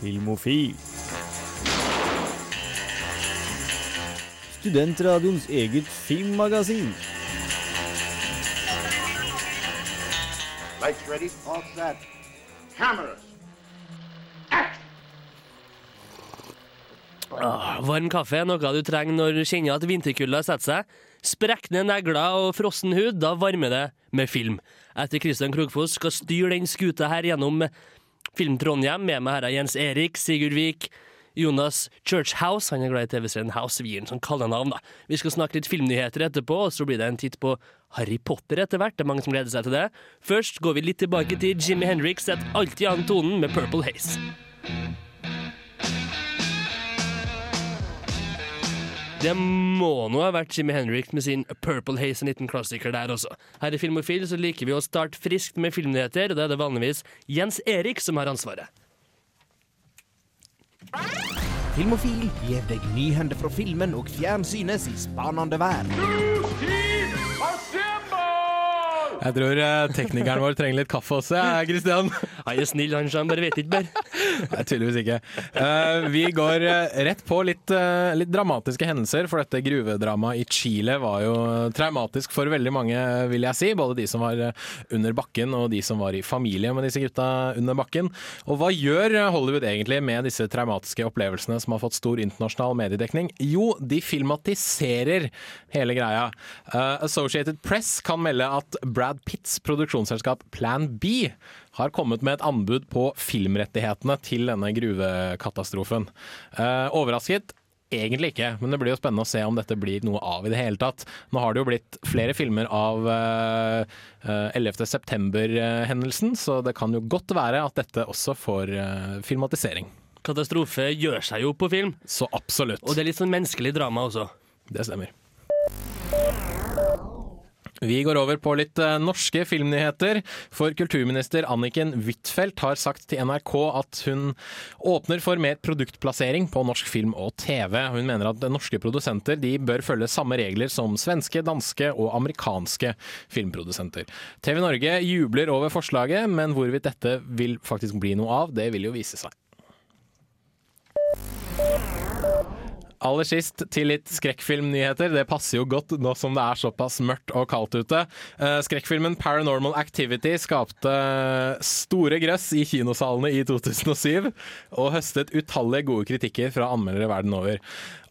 Filmofil. Studentradioens eget filmmagasin. Lights ready, all set. Cameras. Action! Varm kaffe er noe du trenger når du kjenner at vinterkulda setter seg. Sprekne negler og frossen hud, da varmer det med film. Etter Christian Krogfoss skal styre den skuta her gjennom Film Trondheim. Med meg her er Jens Erik, Sigurd Vik, Jonas Churchhouse. Han er glad i TV-serien House, vi gir den sånn kallenavn, da. Vi skal snakke litt filmnyheter etterpå, og så blir det en titt på Harry Potter etter hvert. Det er mange som gleder seg til det. Først går vi litt tilbake til Jimmy Henrik setter alltid an tonen med Purple Haze. Det må nå ha vært Jimmy Henrik med sin Purple Haze, en liten klassiker der også. Her i Filmofil så liker vi å starte friskt med filmnyheter, og da er det vanligvis Jens Erik som har ansvaret. Filmofil gir deg nyhender fra filmen og fjernsynets spanende vær. Jeg tror eh, teknikeren vår trenger litt kaffe også, jeg, Kristian. Han er snill, han, så han bare vet ikke mer. Nei, tydeligvis ikke. Eh, vi går eh, rett på litt, eh, litt dramatiske hendelser, for dette gruvedramaet i Chile var jo traumatisk for veldig mange, vil jeg si. Både de som var eh, under bakken og de som var i familie med disse gutta under bakken. Og hva gjør Hollywood egentlig med disse traumatiske opplevelsene som har fått stor internasjonal mediedekning? Jo, de filmatiserer hele greia. Eh, Associated Press kan melde at Brad Pitts produksjonsselskap Plan B har kommet med et anbud på filmrettighetene til denne gruvekatastrofen. Eh, overrasket? Egentlig ikke, men det blir jo spennende å se om dette blir noe av i det hele tatt. Nå har det jo blitt flere filmer av eh, eh, 11. september-hendelsen, så det kan jo godt være at dette også får eh, filmatisering. Katastrofe gjør seg jo på film, Så absolutt. og det er litt sånn menneskelig drama også. Det stemmer. Vi går over på litt eh, norske filmnyheter, for kulturminister Anniken Huitfeldt har sagt til NRK at hun åpner for mer produktplassering på norsk film og TV. Hun mener at norske produsenter bør følge samme regler som svenske, danske og amerikanske filmprodusenter. TV Norge jubler over forslaget, men hvorvidt dette vil faktisk bli noe av, det vil jo vise seg. Aller sist til litt skrekkfilmnyheter. Det passer jo godt nå som det er såpass mørkt og kaldt ute. Eh, Skrekkfilmen Paranormal Activity skapte store grøss i kinosalene i 2007, og høstet utallige gode kritikker fra anmeldere verden over.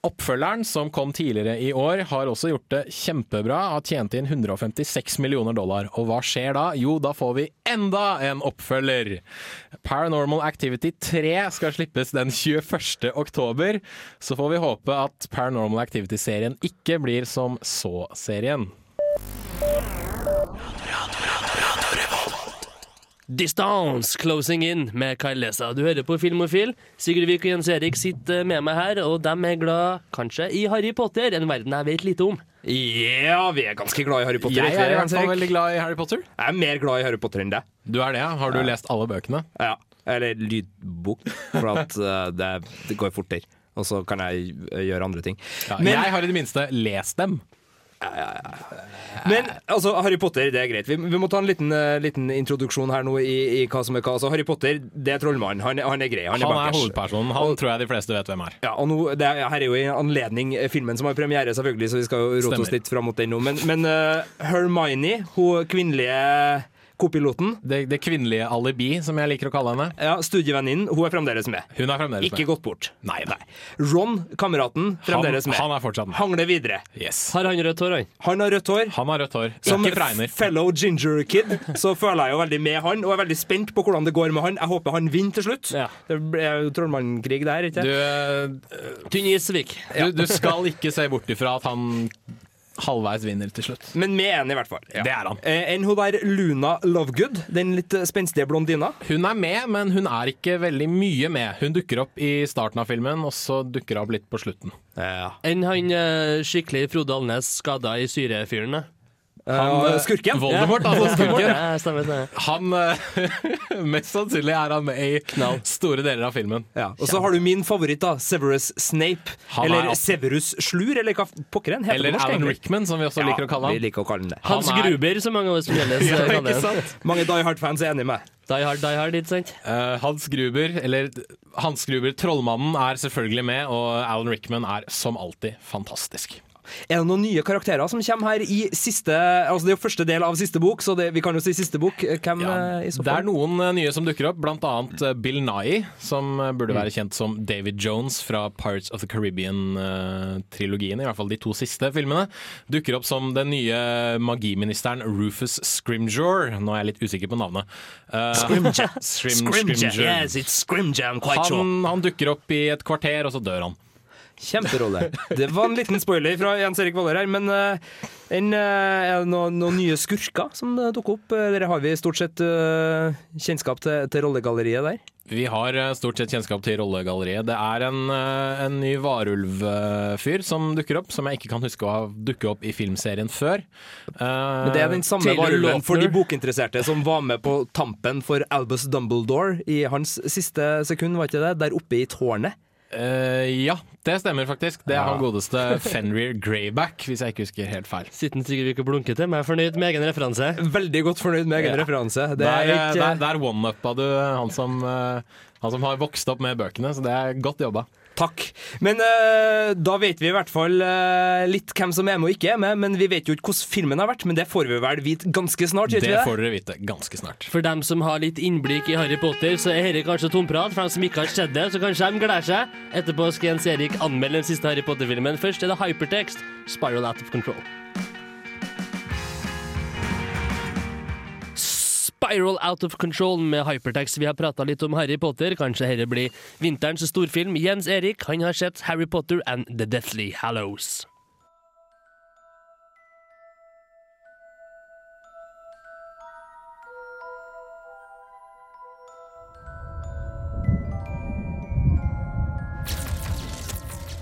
Oppfølgeren, som kom tidligere i år, har også gjort det kjempebra. Har tjent inn 156 millioner dollar. Og hva skjer da? Jo, da får vi enda en oppfølger! Paranormal Activity 3 skal slippes den 21. oktober. Så får vi håpe at Paranormal Activity-serien ikke blir som Så-serien. Distance Closing In med Kyle Lesa. Du hører på Filmofil. Sigurd Vik og Jens Erik sitter med meg her, og de er glad, kanskje, i Harry Potter, en verden jeg vet lite om. Ja, vi er ganske glad i Harry Potter. Jeg er i hvert fall veldig glad i Harry Potter. Jeg er mer glad i Harry Potter enn deg. Du er det, ja? Har du lest alle bøkene? Ja. Eller lydbok, for at eh, det, det går fortere. Og så kan jeg eh, gjøre andre ting. Ja, Men- jeg har i det minste lest dem. Men altså, Harry Potter, det er greit. Vi, vi må ta en liten, uh, liten introduksjon her nå i, i hva som er hva. Altså, Harry Potter, det er trollmannen. Han, han er grei. Han Han er er hovedpersonen. Han tror jeg de fleste vet hvem er. Ja, og nå, det er, her er jo i anledning eh, filmen som har premiere, selvfølgelig, så vi skal jo rote oss litt fram mot den nå. Men, men uh, Hermione, hun kvinnelige kopiloten, Det, det kvinnelige alibi, som jeg liker å kalle henne. ja, studievenninnen, hun er fremdeles med. Hun er fremdeles Ikke med. gått bort. Nei, nei. Ron, kameraten, fremdeles Han, med. han er fortsatt med. Hangler videre. Yes. Har han rødt hår, han? Han har rødt hår. Han har rødt hår. Som Ikke fregner. fellow ginger kid så føler jeg jo veldig med han, og er veldig spent på hvordan det går med han. Jeg håper han vinner til slutt. Ja. Det er jo trollmannkrig der, ikke Du, sant? eh, Tynn Isvik. du, du skal ikke se bort ifra at han halvveis vinner til slutt. Men med en, i hvert fall. Ja. Det er han. Eh, Enn hun der Luna Lovegood, den litt eh, spenstige blondina. Hun er med, men hun er ikke veldig mye med. Hun dukker opp i starten av filmen, og så dukker hun opp litt på slutten. Ja. Enn han eh, skikkelig Frode Alnes skada i syrefyren? Da? Han, eh, skurken. Voldemort, altså skurken. Ja, stemmer, stemmer. Han eh, Mest sannsynlig er han med i Knall. store deler av filmen. Ja. Og så har du min favoritt, da. Severus Snape. Han er eller Severus Slur, eller hva pokker den heter Eller norsk, Alan. Rickman, som vi også liker å kalle Vi han. liker å kalle den det. Hans Han er- Gruber, som mange av oss fremdeles Ja, kaller ikke sant? Mange Die Hard-fans er enig med meg. Die Hard, Die Hard, ikke sant? Uh, Hans Gruber, eller Hans Gruber, trollmannen, er selvfølgelig med, og Alan Rickman er som alltid fantastisk. Er det noen nye karakterer som kommer her i siste Altså Det er jo første del av siste bok, så det, vi kan jo si siste bok. Hvem Ja, eh, i så det er noen eh, nye som dukker opp, blant annet eh, Bill Nye, som eh, burde være kjent som David Jones fra Pirates of the Caribbean-trilogien, i hvert fall de to siste filmene. Dukker opp som den nye magiministeren Rufus Scrimgeour. Nå er jeg litt usikker på navnet. Uh, Scrimgeour. Scrim, Scrimgeour. Yes, it's Scrimgeour, I'm quite sure. Han, han dukker opp i et kvarter, og så dør han. Kjemperolle. Det var en liten spoiler fra Jens Erik Valler her, men uh, en, uh, er det noen, noen nye skurker som uh, dukker opp? Dere har vi stort sett uh, kjennskap til, til rollegalleriet der? Vi har eh, stort sett kjennskap til rollegalleriet. Det er en, eh, en ny varulvfyr som dukker opp, som jeg ikke kan huske å ha dukket opp i filmserien før. Eh, Men det er den samme varulven for de bokinteresserte som var med på tampen for Albus Dumbledore i hans siste sekund, var ikke det? Der oppe i tårnet. Eh, ja, det stemmer faktisk. Det er Ja. han godeste Fenrir Greyback, hvis jeg ikke husker helt feil. Sitter sikkert Vik og blunker til, men jeg er fornøyd med egen referanse. Veldig godt fornøyd med egen Ja. referanse. Det Der, er eh, ikke der, der one-upa du han som, eh, han som har vokst opp med bøkene, så det er godt jobba. Takk. Men uh, da vet vi i hvert fall uh, litt hvem som er med og ikke er med. Men vi vet jo ikke hvordan filmen har vært, men det får vi vel vite ganske snart. Det vi det? får dere vite ganske snart. For dem som har litt innblikk i Harry Potter, så er dette kanskje tomprat. For dem som ikke har sett det, så kanskje de gleder seg. Etterpå skal Jens Erik anmelde den siste Harry Potter-filmen. Først er det Hypertext, Spiral Out of Control. Spiral Out of Control med Hypertext. Vi har prata litt om Harry Potter. Kanskje dette blir vinterens storfilm. Jens Erik han har sett Harry Potter and The Deathly Hallows.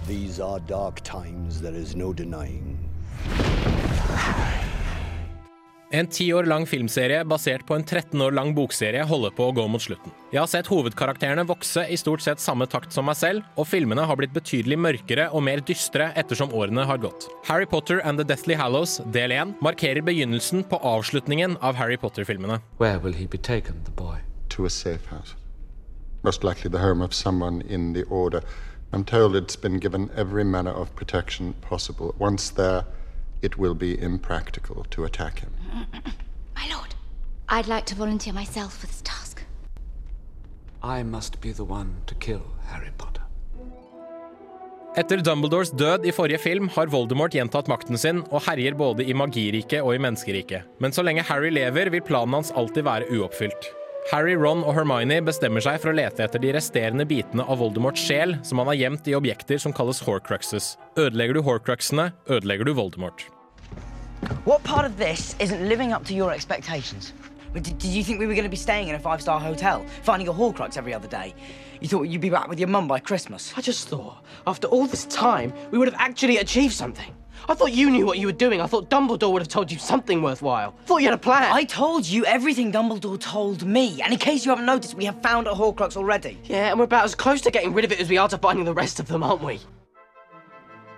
These are dark times, there is no denying. En ti år lang filmserie basert på en 13 år lang bokserie holder på å gå mot slutten. Jeg har sett hovedkarakterene vokse i stort sett samme takt som meg selv, og filmene har blitt betydelig mørkere og mer dystre ettersom årene har gått. Harry Potter and the Deathly Hallows del 1 markerer begynnelsen på avslutningen av Harry Potter-filmene. Where will he be taken, the boy? To a safe house. Most likely the home of someone in the Order. I'm told it's been given every manner of protection possible. Once there, it will be impractical to attack him. My lord, I'd like to volunteer myself for this task. I must be the one to kill Harry Potter. Etter Dumbledores død i forrige film har Voldemort gjentatt makten sin og herjer både i magiriket og i menneskeriket. Men så lenge Harry lever, vil planen hans alltid være uoppfylt. Harry, Ron og Hermione bestemmer seg for å lete etter de resterende bitene av Voldemorts sjel, som han har gjemt i objekter som kalles horcruxes. Ødelegger du horcruxene, ødelegger du Voldemort. What part of this isn't living up to your expectations? Did, did you think we were going to be staying in a five star hotel, finding a Horcrux every other day? You thought you'd be back with your mum by Christmas? I just thought, after all this time, we would have actually achieved something. I thought you knew what you were doing. I thought Dumbledore would have told you something worthwhile. thought you had a plan. I told you everything Dumbledore told me, and in case you haven't noticed, we have found a Horcrux already. Yeah, and we're about as close to getting rid of it as we are to finding the rest of them, aren't we?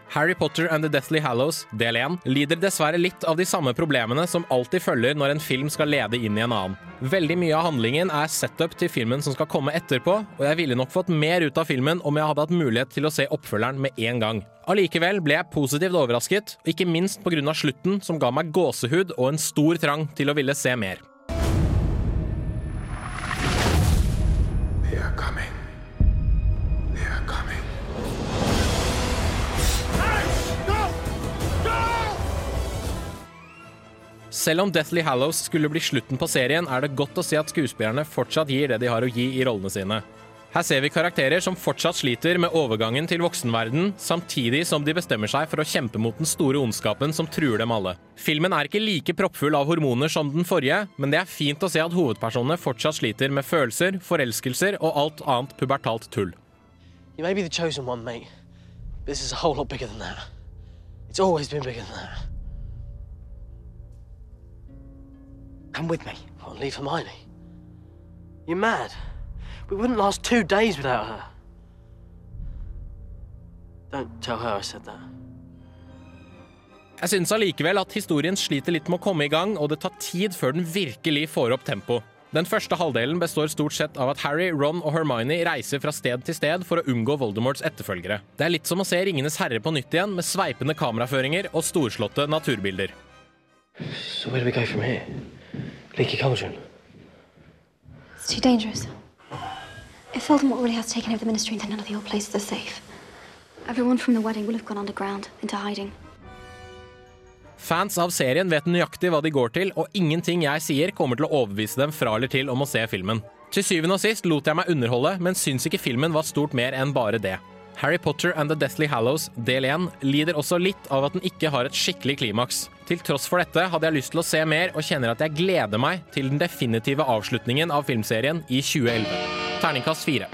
Harry Potter and the Deathly Hallows, del 1, lider dessverre litt av de samme problemene som alltid følger når en film skal lede inn i en annen. Veldig mye av handlingen er setup til filmen som skal komme etterpå, og jeg ville nok fått mer ut av filmen om jeg hadde hatt mulighet til å se oppfølgeren med en gang. Allikevel ble jeg positivt overrasket, ikke minst pga. slutten, som ga meg gåsehud og en stor trang til å ville se mer. They are coming. Selv om Deathly Hallows skulle bli slutten på serien, er det godt å se at skuespillerne fortsatt gir det de har å gi i rollene sine. Her ser vi karakterer som fortsatt sliter med overgangen til voksenverden, samtidig som de bestemmer seg for å kjempe mot den store ondskapen som truer dem alle. Filmen er ikke like proppfull av hormoner som den forrige, men det er fint å se at hovedpersonene fortsatt sliter med følelser, forelskelser og alt annet pubertalt tull. You may be the chosen one, mate. This is a whole lot bigger than that. It's always been bigger than that. Come with me. Oh, leave Hermione. You're mad. We wouldn't last two days without her. Don't tell her I said that. Jeg syns allikevel at historien sliter litt med å komme i gang, og det tar tid før den virkelig får opp tempo. Den første halvdelen består stort sett av at Harry, Ron og Hermione reiser fra sted til sted for å unngå Voldemorts etterfølgere. Det er litt som å se Ringenes herre på nytt igjen, med sveipende kameraføringer og storslåtte naturbilder. So where do we go from here? Leaky cauldron. It's too dangerous. If Voldemort really has taken over the Ministry, then none of the old places are safe. Everyone from the wedding will have gone underground, into hiding. Fans av serien vet nøyaktig hva de går til, og ingenting jeg sier kommer til å overbevise dem fra eller til om å se filmen. Til syvende og sist lot jeg meg underholde, men syns ikke filmen var stort mer enn bare det. Harry Potter and The Deathly Hallows del 1 lider også litt av at den ikke har et skikkelig klimaks. Til tross for dette hadde jeg lyst til å se mer, og kjenner at jeg gleder meg til den definitive avslutningen av filmserien i 2011. Terningkast fire.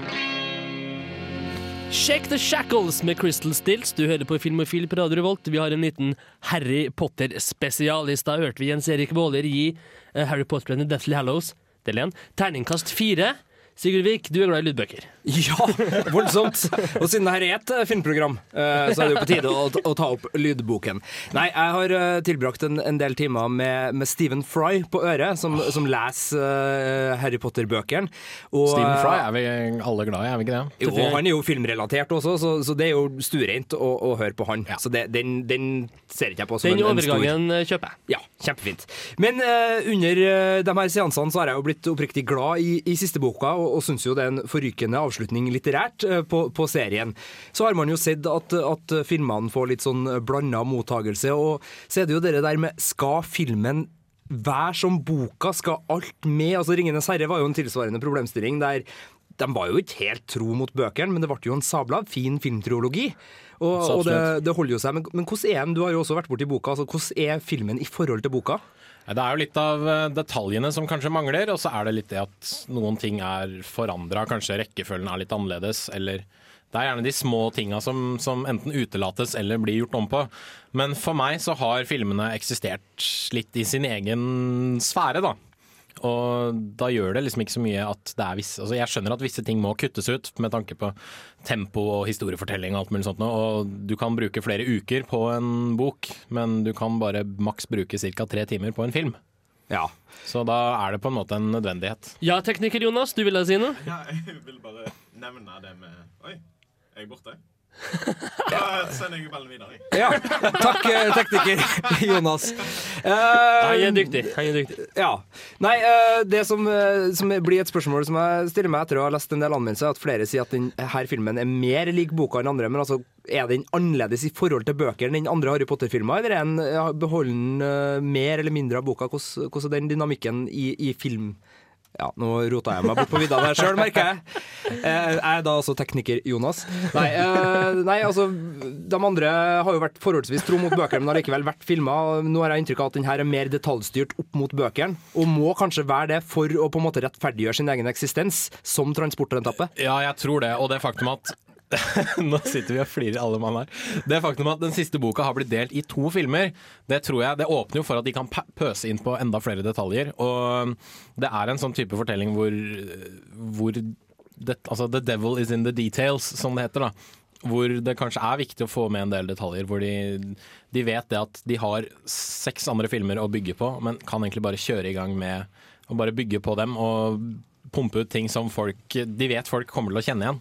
Shake the Shackles med Crystal Stills. Du hører på Filmofil på Radio Revolt. Vi har en liten Harry Potter-spesial. I stad hørte vi Jens Erik Våler gi eh, Harry Potter and the Deathly Hallows del 1. Terningkast fire. Sigurd Vik, du er glad i lydbøker. Ja, voldsomt. Og siden dette er et eh, filmprogram, eh, så er det jo på tide å, å ta opp lydboken. Nei, jeg har eh, tilbrakt en, en del timer med, med Stephen Fry på øret, som, som leser Harry Potter-bøkene. Stephen Fry er vi alle glad i, er vi ikke det? Jo, han er jo filmrelatert også, så, så det er jo stuereint å, å høre på han. Så det, den, den ser ikke jeg på som Den en, en stor overgangen eh, kjøper jeg. Ja, kjempefint. Men uh, under de her seansene så har jeg jo blitt oppriktig glad i, i siste boka, og, og syns jo det er en forrykende avslutning litterært eh, på, på serien. Så har man jo sett at, at filmene får litt sånn blanda mottagelse, og så er det jo det der med Skal filmen være som boka? Skal alt med? Altså 'Ringenes herre' var jo en tilsvarende problemstilling der de var jo ikke helt tro mot bøkene, men det ble jo en sabla fin filmtriologi. Og, og det, det holder jo seg. Men, men hvordan er den? Du har jo også vært borti boka. Altså, hvordan er filmen i forhold til boka? Det er jo litt av eh, detaljene som kanskje mangler, og så er det litt det at noen ting er forandra. Kanskje rekkefølgen er litt annerledes, eller Det er gjerne de små tinga som, som enten utelates eller blir gjort om på. Men for meg så har filmene eksistert litt i sin egen sfære, da. Og da gjør det liksom ikke så mye at det er visse altså Jeg skjønner at visse ting må kuttes ut med tanke på tempo og historiefortelling og alt mulig sånt og du kan bruke flere uker på en bok, men du kan bare maks bruke ca. tre timer på en film. Ja. Så da er det på en måte en nødvendighet. Ja, tekniker Jonas, du ville si noe? Ja, jeg vil bare nevne det med Oi, er jeg borte? Da sender jeg ballen videre. Ja, takk eh, tekniker Jonas. Uh, Han er dyktig. Han er dyktig. Ja. Nei, uh, det som, eh, som blir et spørsmål som jeg stiller meg etter å ha lest en del anmeldelser, er at flere sier at denne filmen er mer lik boka enn andre. Men altså, er den annerledes i forhold til bøker enn den andre Harry Potter-filmer, eller er den beholden eh, mer eller mindre av boka? Hvordan er den dynamikken i, i film? Ja, nå rota jeg meg bort på vidda der sjøl, merker jeg. Eh, Jeg er da altså tekniker Jonas. Nei, eh, nei, altså De andre har jo vært forholdsvis tro mot bøkene, men har likevel vært filma. Nå har jeg inntrykk av at den her er mer detaljstyrt opp mot bøkene, og må kanskje være det for å på en måte rettferdiggjøre sin egen eksistens som transportrentappe. Ja, jeg tror det. Og det faktum at Nå sitter vi og flirer alle mann her. Det faktum at den siste boka har blitt delt i to filmer, det tror jeg det åpner jo for at de kan pøse inn på enda flere detaljer. Og det er en sånn type fortelling hvor, hvor det, altså The devil is in the details, som det heter. da hvor det kanskje er viktig å få med en del detaljer. Hvor de, de vet det at de har seks andre filmer å bygge på, men kan egentlig bare kjøre i gang med å bare bygge på dem og pumpe ut ting som folk, de vet folk kommer til å kjenne igjen.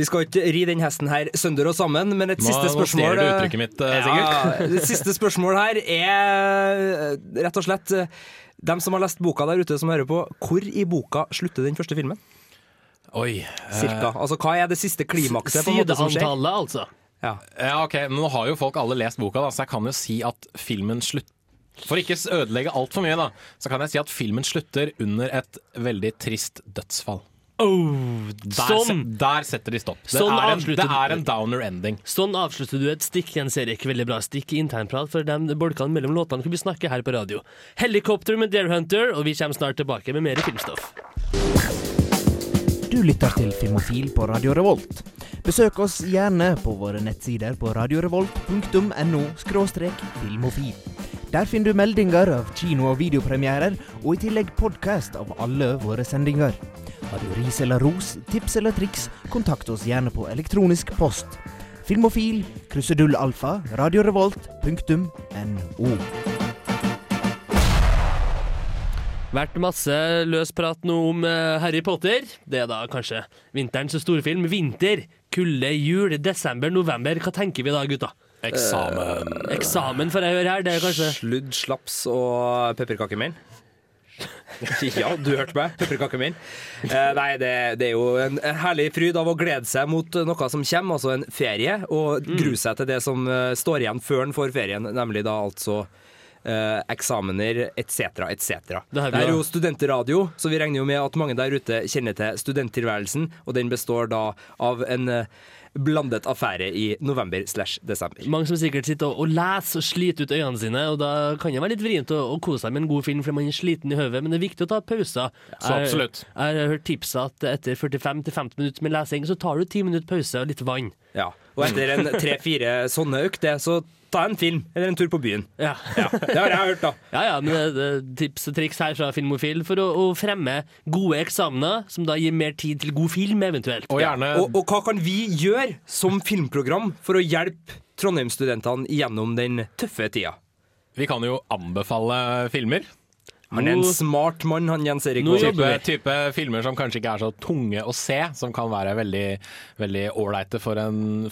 Vi skal ikke ri den hesten her sønder og sammen, men et Nå- siste nå ser du uttrykket mitt, eh, Sigurd. Ja, det siste spørsmål her er eh, rett og slett eh, dem som har lest boka der ute som hører på, hvor i boka slutter den første filmen? Oi. Cirka. Altså, hva er det siste klimakset på en måte som skjer? Sideantallet, altså. Ja. Ja, ok, men Nå har jo folk alle lest boka, da, så jeg kan jo si at filmen slutter For ikke ødelegge altfor mye, da, så kan jeg si at filmen slutter under et veldig trist dødsfall. Der, sånn. se- der setter de stopp. Det, Sånn er en, det er en downer ending. Sånn avslutter du et stikk, En serie, ikke Veldig bra stikk i internprat for de bolkene mellom låtene kan vi snakke her på radio. Helikopter med Dare Hunter, og vi kommer snart tilbake med mer filmstoff. Du lytter til Filmofil på Radio Revolt. Besøk oss gjerne på våre nettsider på radiorevolt.no filmofil. Der finner du meldinger av kino- og videopremierer, og i tillegg podkast av alle våre sendinger. Har du ris eller ros, tips eller triks, kontakt oss gjerne på elektronisk post. Filmofil, krusedull alfa, radiorevolt.no. Vært masse løs prat nå om eh, Harry Potter. Det er da kanskje vinterens storfilm. Vinter, kulde, jul, desember, november. Hva tenker vi da, gutta? Eksamen. Eksamen får jeg høre her. Det er kanskje Sludd, slaps og pepperkakemenn. ja, du hørte meg. Pepperkakemenn. Eh, nei, det, det er jo en, en herlig fryd av å glede seg mot noe som kommer, altså en ferie, og grue seg til det som uh, står igjen før en får ferien, nemlig da altså uh, eksamener etc., etc. Det Det er jo studentradio, så vi regner jo med at mange der ute kjenner til studenttilværelsen, og den består da av en eh, blandet affære i november slash desember. mange som sikkert sitter og, og leser og sliter ut øynene sine, og da kan det være litt vrient å, å kose seg med en god film fordi man er sliten i hodet, men det er viktig å ta pauser. Så absolutt. Jeg, jeg har hørt tipset at etter 45-50 minutter med lesing, så tar du 10 minutter pause og litt vann. Ja, og etter en tre-fire sånne økter, så ta en film eller en tur på byen. Ja. Det har jeg hørt, da. Ja, ja, men det, er tips og triks her fra Filmofil for å, å fremme gode eksamener, som da gir mer tid til god film, eventuelt. Og gjerne Og, og hva kan vi gjøre som filmprogram for å hjelpe Trondheim-studentene gjennom den tøffe tida? Vi kan jo anbefale filmer. Han er en smart mann, han Jens Erik. Nå Type, type filmer som kanskje ikke er så tunge å se, som kan være veldig veldig ålreite for,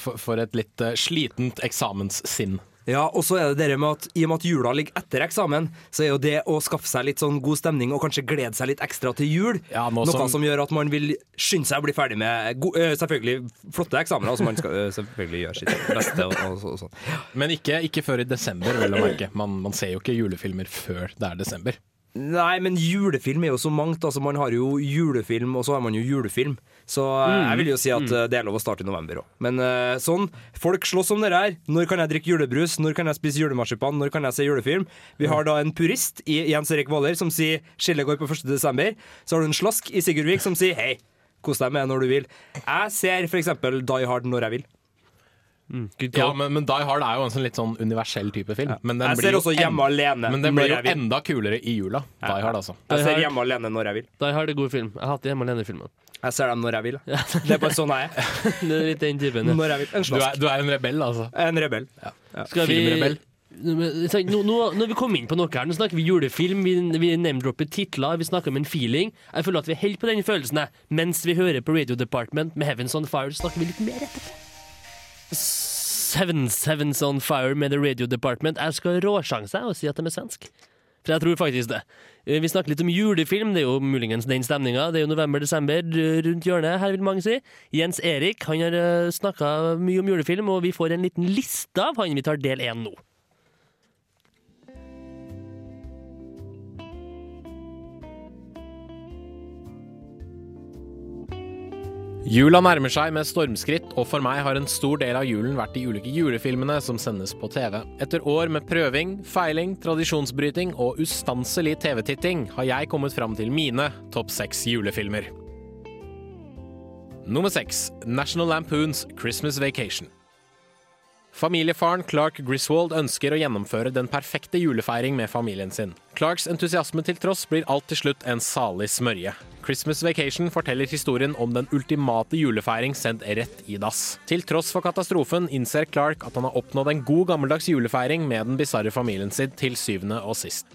for, for et litt eh, slitent eksamenssinn. Ja, og så er det det med at i og med at jula ligger etter eksamen, så er jo det å skaffe seg litt sånn god stemning og kanskje glede seg litt ekstra til jul, Ja, noe som- som... gjør at man vil skynde seg å bli ferdig med go øh, selvfølgelig flotte eksamener, altså man skal øh, selvfølgelig gjøre sitt beste og, og, så- og sånn. Men ikke, ikke før i desember, vel å merke. Man, man ser jo ikke julefilmer før det er desember. Nei, men julefilm er jo så mangt. Altså, man har jo julefilm, og så har man jo julefilm. Så eh, jeg vil jo si at eh, det er lov å starte i november òg. Men eh, sånn, folk slåss om det her. Når kan jeg drikke julebrus? Når kan jeg spise julemarsipan? Når kan jeg se julefilm? Vi har da en purist i Jens Erik Våler som sier skillet går på 1. desember. Så har du en slask i Sigurdvik som sier hei, kos deg med når du vil. Jeg ser f.eks. Die Hard når jeg vil. Good Ja, men, men Die Hard er jo en sånn litt sånn universell type film. Men den Jeg blir ser også Hjemme alene Men den blir jo enda kulere i jula. Die Hard, altså. Jeg ser Hjemme alene når jeg vil. Die Hard er god film. Jeg hater hjemme alene-filmene. Jeg ser dem når jeg vil. Det er bare sånn jeg er. Det er litt den typen. ja. Når jeg vil. En Du er, du er en rebell, altså. En rebell. Skal vi Filmrebell. Nå, nå, når vi kom inn på noe her, nå snakker vi julefilm, vi, vi name-dropper titler, vi snakker om en feeling. Jeg føler at vi holder på den følelsen mens vi hører på Radio Department med Heavens On Fire, snakker vi litt mer etterpå. Heavens, Heavens On Fire med The Radio Department. Jeg skal råsjanse og si at de er svenske. For jeg tror faktisk det. Eh, Vi snakker litt om julefilm, det er jo muligens den stemninga. Det er jo november-desember rundt hjørnet, her vil mange si. Jens Erik han har snakka mye om julefilm, og vi får en liten liste av han vi tar del én nå. Jula nærmer seg med stormskritt, og for meg har en stor del av julen vært de ulike julefilmene som sendes på TV. Etter år med prøving, feiling, tradisjonsbryting og ustanselig TV-titting har jeg kommet fram til mine topp seks julefilmer. Nummer seks National Lampoons Christmas Vacation. Familiefaren Clark Griswold ønsker å gjennomføre den perfekte julefeiring med familien sin. Clarks entusiasme til tross blir alt til slutt en salig smørje. Christmas Vacation forteller historien om den ultimate julefeiring sendt rett i dass. Til tross for katastrofen innser Clark at han har oppnådd en god gammeldags julefeiring med den bisarre familien sin til syvende og sist.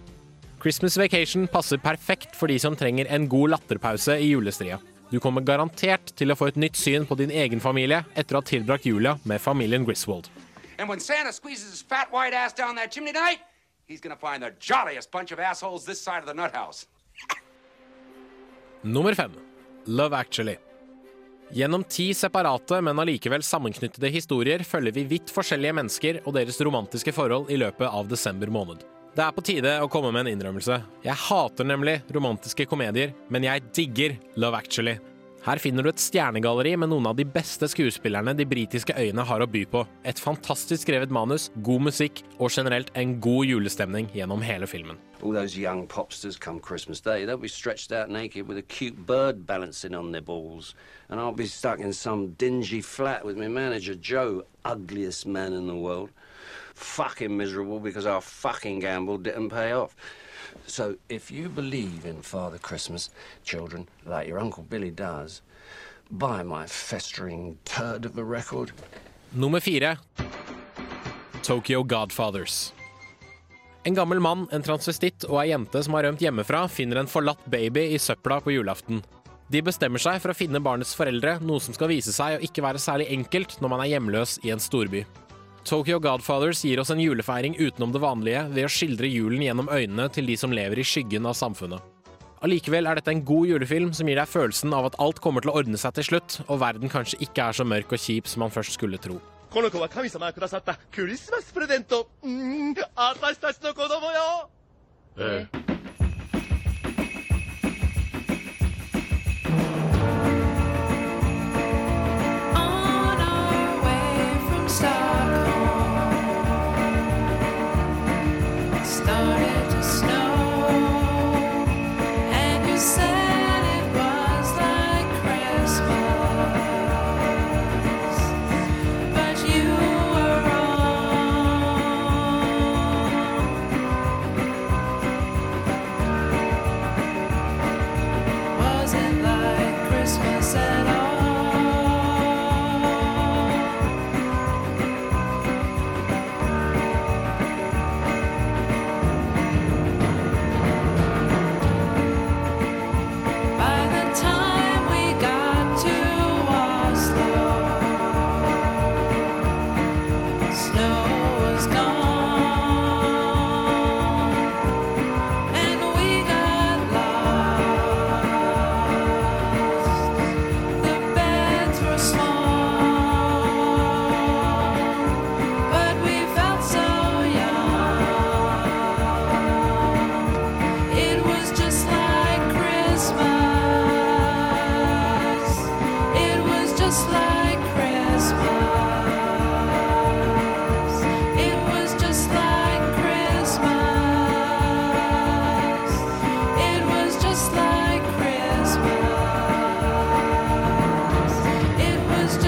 Christmas Vacation passer perfekt for de som trenger en god latterpause i julestria. Du kommer garantert til å få et nytt syn på din egen familie etter å ha tilbrakt jula med familien Griswold. And when Santa squeezes his fat white ass down that chimney tonight, he's gonna find the jolliest bunch of assholes this side of the nut house. Nummer fem Love Actually. Gjennom ti separate, men allikevel sammenknyttede historier følger vi vidt forskjellige mennesker og deres romantiske forhold i løpet av desember måned. Det er på tide å komme med en innrømmelse. Jeg hater nemlig romantiske komedier, men jeg digger Love Actually. Her finner du et stjernegalleri med noen av de beste skuespillerne de britiske øyene har å by på. Et fantastisk skrevet manus, god musikk og generelt en god julestemning gjennom hele filmen. All those young popsters come Christmas Day, they'll be stretched out naked with a cute bird balancing on their balls. And I'll be stuck in some dingy flat with my manager, Joe, ugliest man in the world. Fucking miserable because our fucking gamble didn't pay off. So if you believe in Father Christmas, children, like your Uncle Billy does, buy my festering turd of a record. Nummer fire Tokyo Godfathers. En gammel mann, en transvestitt og ei jente som har rømt hjemmefra, finner en forlatt baby i søpla på julaften. De bestemmer seg for å finne barnets foreldre, noe som skal vise seg å ikke være særlig enkelt når man er hjemløs i en storby. Tokyo Godfathers gir oss en julefeiring utenom det vanlige ved å skildre julen gjennom øynene til de som lever i skyggen av samfunnet. Allikevel er dette en god julefilm som gir deg følelsen av at alt kommer til å ordne seg til slutt, og verden kanskje ikke er så mørk og kjip som man først skulle tro. こ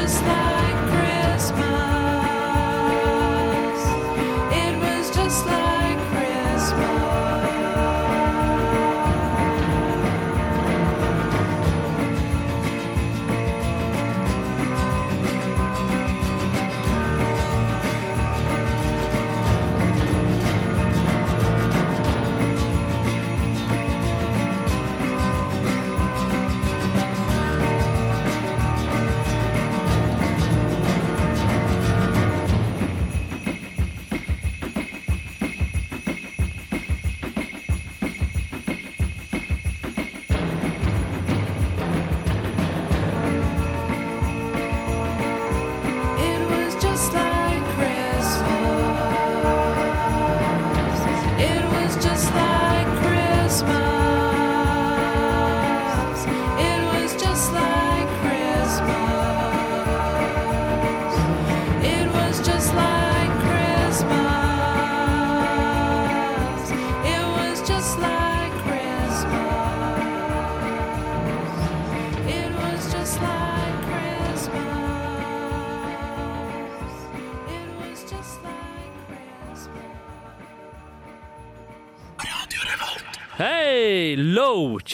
Is that?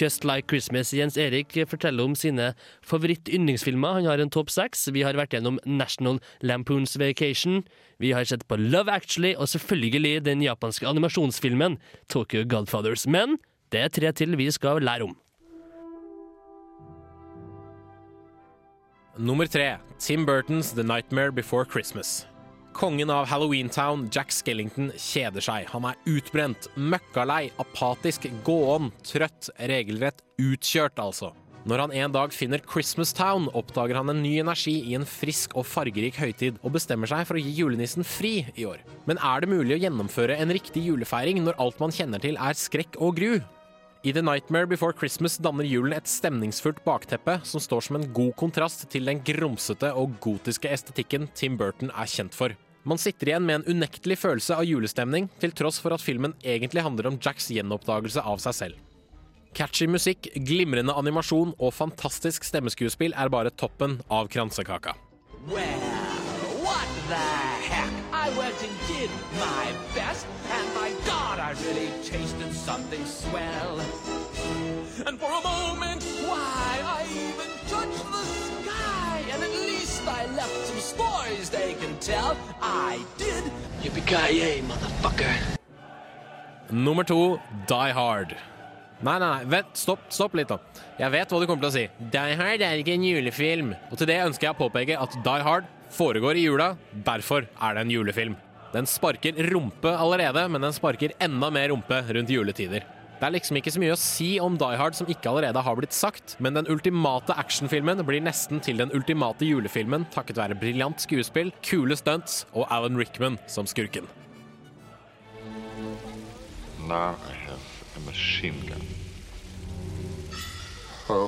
Just Like Christmas. Jens Erik forteller om sine favoritt-yndlingsfilmer. Han har en topp seks. Vi har vært gjennom National Lampoons Vacation. Vi har sett på Love Actually, og selvfølgelig den japanske animasjonsfilmen Tokyo Godfathers. Men det er tre til vi skal lære om. Nummer tre. Tim Burtons The Nightmare Before Christmas. Kongen av Halloweentown, Jack Skellington, kjeder seg. Han er utbrent, møkkalei, apatisk, gåen, trøtt, regelrett utkjørt, altså. Når han en dag finner Christmas Town, oppdager han en ny energi i en frisk og fargerik høytid, og bestemmer seg for å gi julenissen fri i år. Men er det mulig å gjennomføre en riktig julefeiring når alt man kjenner til er skrekk og gru? I The Nightmare Before Christmas danner julen et stemningsfullt bakteppe som står som en god kontrast til den grumsete og gotiske estetikken Tim Burton er kjent for. Man sitter igjen med en unektelig følelse av julestemning, til tross for at filmen egentlig handler om Jacks gjenoppdagelse av seg selv. Catchy musikk, glimrende animasjon og fantastisk stemmeskuespill er bare toppen av kransekaka. Well, What the heck? I went and did my best, and my God, I really tasted something swell. And for a moment, why, I even touched the sky, and at least I left some stories they can tell. I did. Yippee-ki-yay, motherfucker. Nummer to, Die Hard. Nei, nei, nei, vent, stopp, stopp litt da. Jeg vet hva du kommer til å si. Die Hard er ikke en julefilm. Og til det ønsker jeg å påpeke at Die Hard foregår i jula, derfor er det en julefilm. Den sparker rumpe allerede, men den sparker enda mer rumpe rundt juletider. Det er liksom ikke så mye å si om Die Hard som ikke allerede har blitt sagt, men den ultimate actionfilmen blir nesten til den ultimate julefilmen takket være briljant skuespill, kule stunts og Alan Rickman som skurken. Now I have a machine gun. Ho,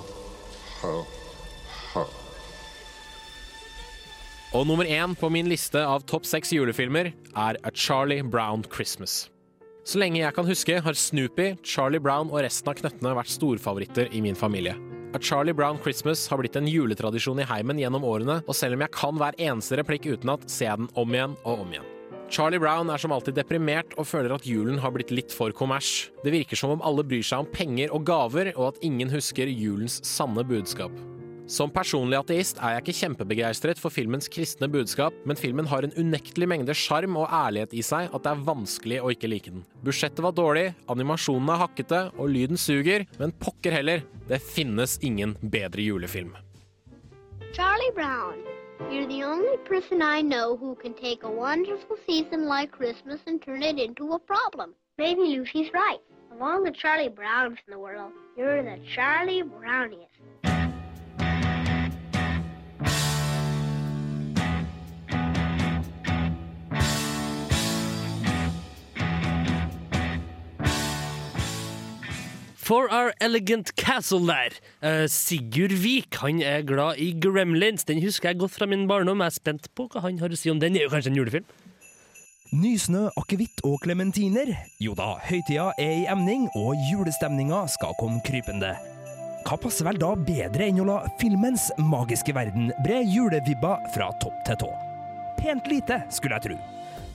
ho, ho. Og nummer én på min liste av topp seks julefilmer er A Charlie Brown Christmas. Så lenge jeg kan huske, har Snoopy, Charlie Brown og resten av knøttene vært storfavoritter i min familie. A Charlie Brown Christmas har blitt en juletradisjon i heimen gjennom årene, og selv om jeg kan hver eneste replikk utenat, ser jeg den om igjen og om igjen. Charlie Brown er som alltid deprimert og føler at julen har blitt litt for kommers. Det virker som om alle bryr seg om penger og gaver, og at ingen husker julens sanne budskap. Som personlig ateist er jeg ikke kjempebegeistret for filmens kristne budskap, men filmen har en unektelig mengde sjarm og ærlighet i seg at det er vanskelig å ikke like den. Budsjettet var dårlig, animasjonen er hakkete, og lyden suger, men pokker heller, det finnes ingen bedre julefilm. Charlie Brown, you're the only person I know who can take a wonderful season like Christmas and turn it into a problem. Maybe Lucy's right. Of all the Charlie Browns in the world, you're the Charlie Browniest. For Our Elegant Castle der. Uh, Sigurd Vik han er glad i Gremlins. Den husker jeg godt fra min barndom. Jeg er spent på hva han har å si om den. Det er jo kanskje en julefilm? Nysnø, akevitt og klementiner? Jo da, høytida er i emning, og julestemninga skal komme krypende. Hva passer vel da bedre enn å la filmens magiske verden bre julevibba fra topp til tå? Pent lite, skulle jeg tro.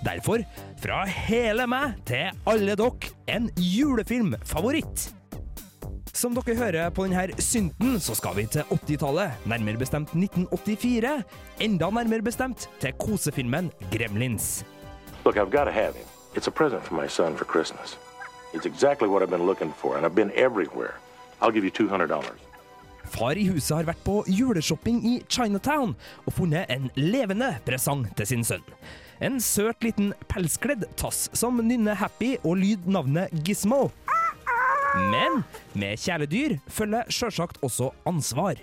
Derfor, fra hele meg til alle dere, en julefilmfavoritt. Som dere hører på denne synten, så skal vi til 80-tallet, nærmere bestemt 1984. Enda nærmere bestemt til kosefilmen Gremlins. Look, I've got to have him. It's a present for my son for Christmas. It's exactly what I've been looking for, and I've been everywhere. I'll give you $200. Far i huset har vært på juleshopping i Chinatown og funnet en levende presang til sin sønn. En søt liten pelskledd tass som nynner happy og lyd navnet Gizmo. Men med kjæledyr følger sjølsagt også ansvar.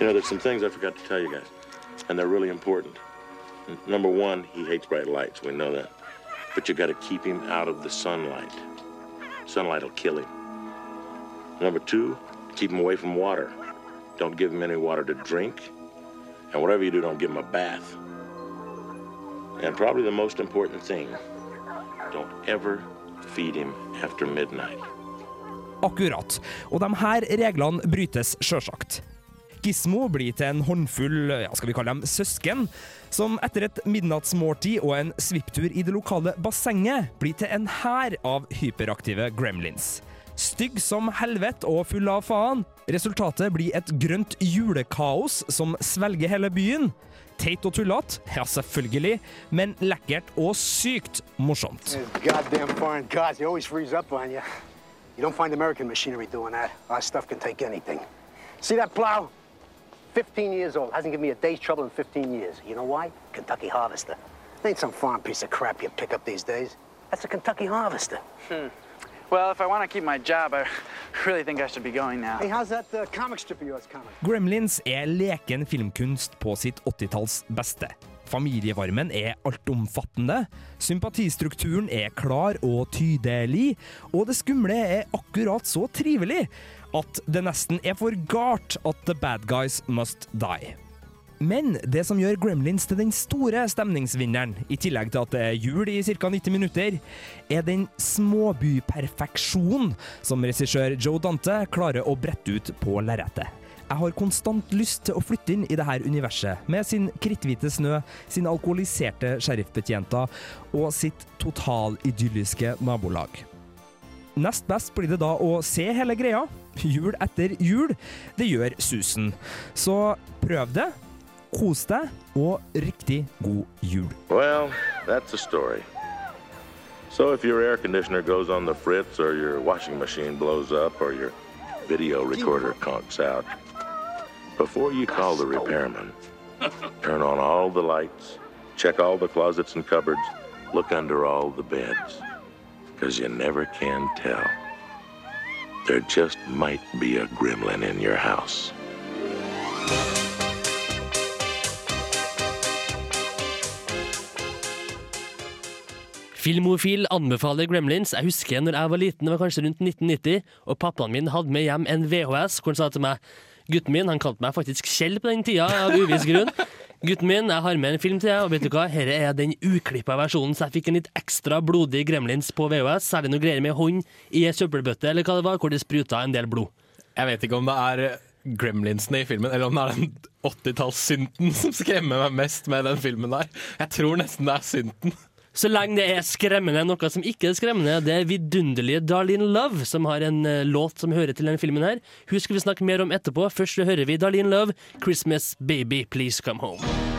You know, there's some things I forgot to tell you guys, and they're really important. Number one, he hates bright lights. We know that. But you got to keep him out of the sunlight. Sunlight will kill him. Number two, keep him away from water. Don't give him any water to drink. And whatever you do, don't give him a bath. And probably the most important thing, don't ever feed him after midnight. Akkurat. Og de her reglene brytes sjølsagt. Gizmo blir til en håndfull ja, skal vi kalle dem søsken, som etter et midnattsmåltid og en svipptur i det lokale bassenget blir til en hær av hyperaktive gremlins. Stygg som helvete og full av faen. Resultatet blir et grønt julekaos som svelger hele byen. Teit og tullete, ja selvfølgelig, men lekkert og sykt morsomt. Those goddamn foreign cars, they always freeze up on you. You don't find American machinery doing that. Our stuff can take anything. See that plow? 15 years old. Hasn't given me a day's trouble in 15 years. You know why? Kentucky Harvester. It ain't some foreign piece of crap you pick up these days. That's a Kentucky Harvester. Hmm. Well, if I want to keep my job, I really think I should be going now. Hey, how's that uh, comic strip of yours coming? Gremlins er leken filmkunst på sitt 80-talls beste. Familievarmen er altomfattende, sympatistrukturen er klar og tydelig, og det skumle er akkurat så trivelig at det nesten er for galt at the bad guys must die. Men det som gjør Gremlins til den store stemningsvinneren, i tillegg til at det er jul i ca. 90 minutter, er den småbyperfeksjonen som regissør Joe Dante klarer å brette ut på lerretet. Jeg har konstant lyst til å flytte inn i dette universet, med sin kritthvite snø, sine alkoholiserte sheriffbetjenter og sitt totalidylliske nabolag. Nest best blir det da å se hele greia, jul etter jul. Det gjør susen. Så prøv det, kos deg, og riktig god jul. Well, that's a story. So if your air conditioner goes on the fritz, or your washing machine blows up, or your video recorder conks out, before you call the repairman, turn on all the lights, check all the closets and cupboards, look under all the beds. Because you never can tell. There just might be a gremlin in your house. Filmofil anbefaler Gremlins. Jeg husker når jeg var liten, det var kanskje rundt 1990, og pappaen min hadde med hjem en VHS hvor han sa til meg Gutten min, han kalte meg faktisk Kjell på den tida, av uviss grunn. Gutten min, jeg har med en film til deg, og vet du hva? Her er den uklippa versjonen, så jeg fikk en litt ekstra blodig Gremlins på VHS. Særlig noe greier med hånd i ei søppelbøtte, eller hva det var, hvor det spruta en del blod. Jeg vet ikke om det er gremlinsene i filmen, eller om det er den 80-tallssynten som skremmer meg mest med den filmen der. Jeg tror nesten det er synten. Så lenge det er skremmende, noe som ikke er skremmende, det er vidunderlige Darlene Love, som har en uh, låt som hører til denne filmen her. Hun skal vi snakke mer om etterpå. Først hører vi Darlene Love, 'Christmas Baby Please Come Home'.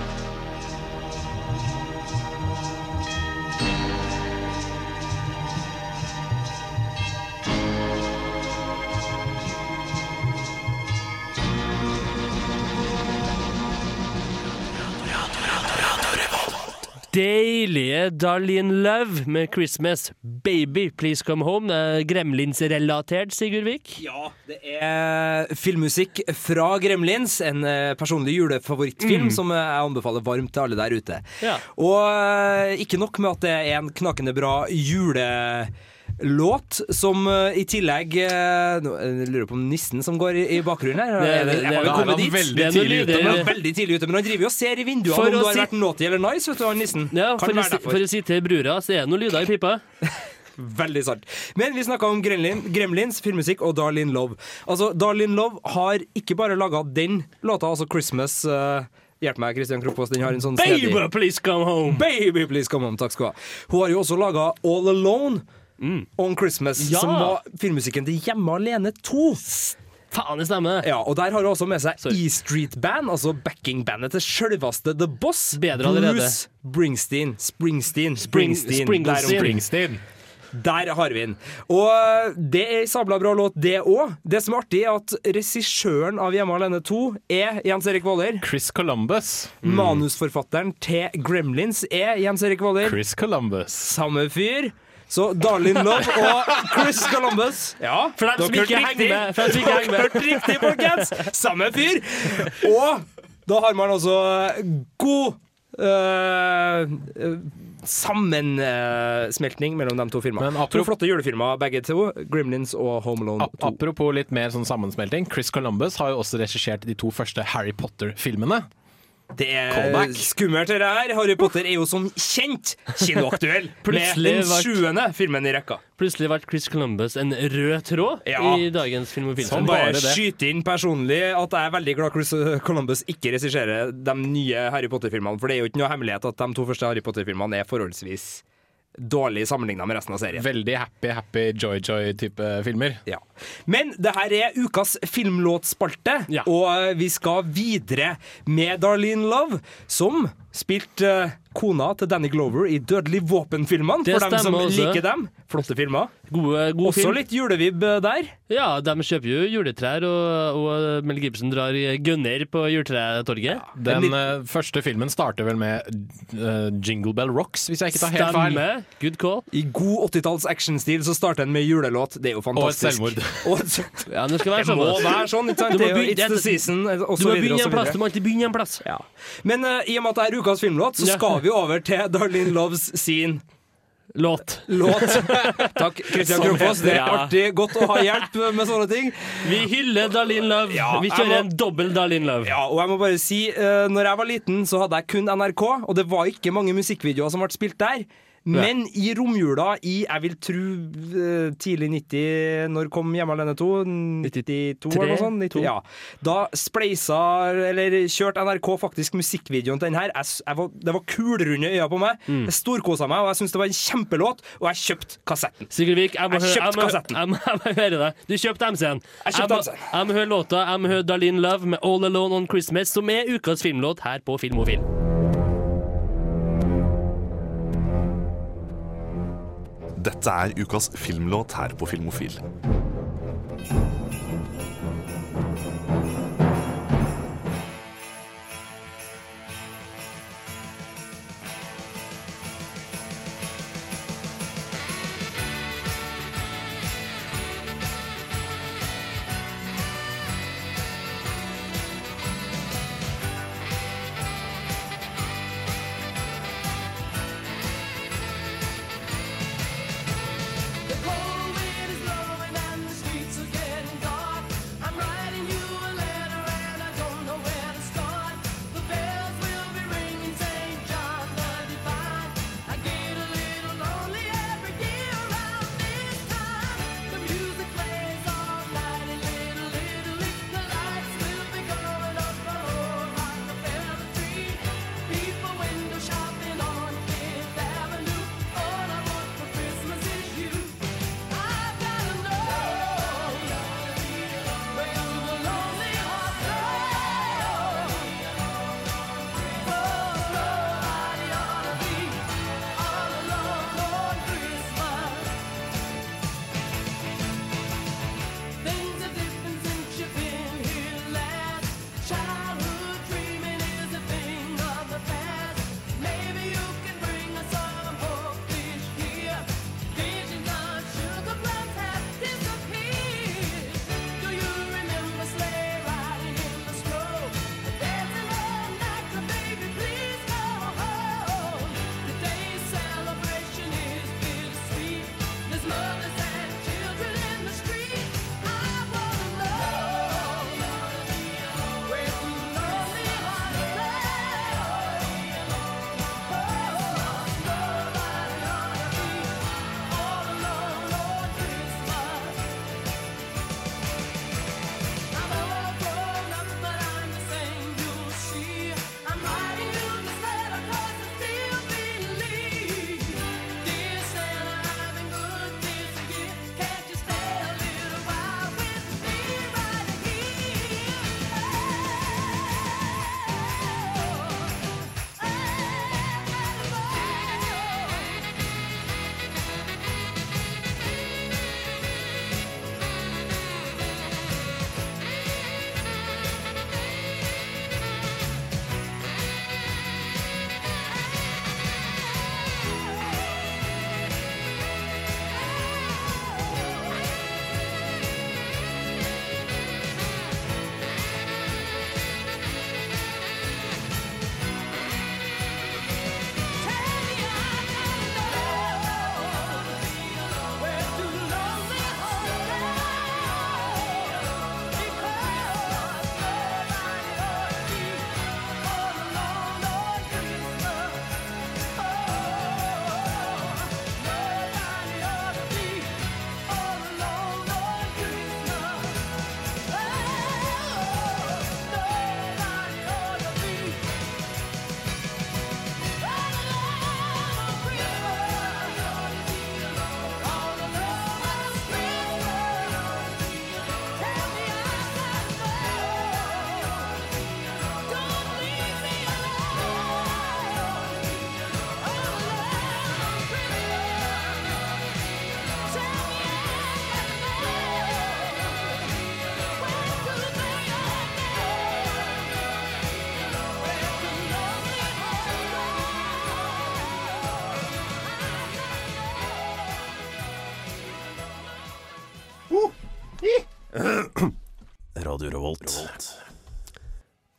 Deilige Darlene Love med 'Christmas Baby Please Come Home'. Det er Gremlins-relatert, Sigurd Vik. Ja, det er filmmusikk fra Gremlins, en eh, personlig julefavorittfilm Mm. som jeg anbefaler varmt til alle der ute. Ja. Og eh, ikke nok med at det er en knakende bra julelåt, som eh, i tillegg eh, nå, Jeg lurer på om nissen som går i, i bakgrunnen her. Det- det- jeg har jo kommet dit. veldig tidlig ute, men- Han er veldig tidlig ute, men han driver jo og ser i vinduene For om du har si- vært naughty eller nice, vet du, han nissen. Ja, for, å, for å sitere brura, så er det noen lyder i pipa. Veldig sant. Men vi snakka om Gremlin, Gremlins, filmmusikk og Darlene Love. Altså, Darlene Love har ikke bare laga den låta, altså Christmas uh, Hjelp meg, Christian Kroppås. Den har en sånn Baby, snedig- please come home! Baby, please come home. Takk skal du ha. Hun har jo også laga All Alone on Christmas, Ja. som var filmmusikken til Hjemme alene 2. Faen, det stemmer. Ja, og Der har hun også med seg E Street Band, altså backingbandet til selveste The Boss. Bedre allerede. Bruce Springsteen. Springsteen. Spring- Springsteen. Springlesteen. Der. Springsteen. Der har vi den. Og det er ei sabla bra låt, det òg. Det som er artig, er at regissøren av Hjemme alene 2 er Jens Erik Våler. Chris Columbus. Manusforfatteren til Gremlins er Jens Erik Våler. Chris Columbus. Samme fyr. Så Darlin Love og Chris Columbus. Ja, For dem som ikke henger med, for dem som ikke henger med. Dere riktig, folkens! Samme fyr. Og da har man altså god øh, sammensmeltning mellom de to filmene. Men To apropos- flotte julefilmer, begge to. Gremlins og Home Alone Ap 2. apropos litt mer sånn sammensmelting. Chris Columbus har jo også regissert de to første Harry Potter-filmene. Det er Callback. skummelt, det her. Harry Potter er jo som kjent kinoaktuell med Plutselig den sjuende filmen i rekka. Plutselig ble Chris Columbus en rød tråd Ja. i dagens film og Som filmfilm. bare skyter inn personlig at jeg er veldig glad Chris Columbus ikke regisserer de nye Harry Potter-filmene. For det er jo ikke noe hemmelighet at de to første Harry Potter-filmene er forholdsvis dårlig sammenligna med resten av serien. Veldig happy, happy, joy-joy-type filmer. Ja. Men det her er ukas filmlåtspalte, og vi skal videre med Darlene Love, som spilte eh, kona til Danny Glover i Dødelig våpen-filmene, for dem som også. liker dem. Flotte filmer. Gode, gode Også film. litt julevibb eh, der. Ja, de kjøper jo juletrær, og, og Mel Gibson drar gunner på juletretorget. Den eh, første filmen starter vel med uh, Jingle Bell Rocks, hvis jeg ikke tar helt feil. Stemme. Good call. I god 80-talls actionstil så starter den med julelåt. Det er jo fantastisk. Og et selvmord. Ja, det skal være Det sånn. må altså. være sånn, ikke sant? Det er jo It's the season, og Du må begynne en plass. Du må alltid begynne en plass. Ja. Men uh, i og med at det er ukas filmlåt, så Ja. skal vi over til Darlene Loves sin Låt. låt. Takk, Kristian Som Det er ja. artig. Godt å ha hjelp med sånne ting. Vi hyller Darlene Love. Ja, Vi kjører må- en dobbel Darlene Love. Ja, og jeg må bare si, uh, når jeg var liten, så hadde jeg kun NRK, og det var ikke mange musikkvideoer som ble spilt der. Men i romjula i jeg vil tro eh, tidlig 90 Når kom Hjemme alene 2? 92 eller noe sånt? 90, ja. Da spleisa, eller kjørte NRK faktisk musikkvideoen til den her. Jeg, jeg var, det var kulrunde øyne på meg. Mm. Jeg storkosa meg, og jeg syntes det var en kjempelåt, og jeg kjøpte kassetten. Sigurd Vik, jeg må, Jeg høre, jeg, må, må, må høre deg. Du kjøpte MC-en. Jeg kjøpte MC-en. Jeg må høre låta. Jeg må høre Darlene Love med All Alone on Christmas, som er ukas filmlåt her på Filmofil. Dette er ukas filmlåt her på Filmofil.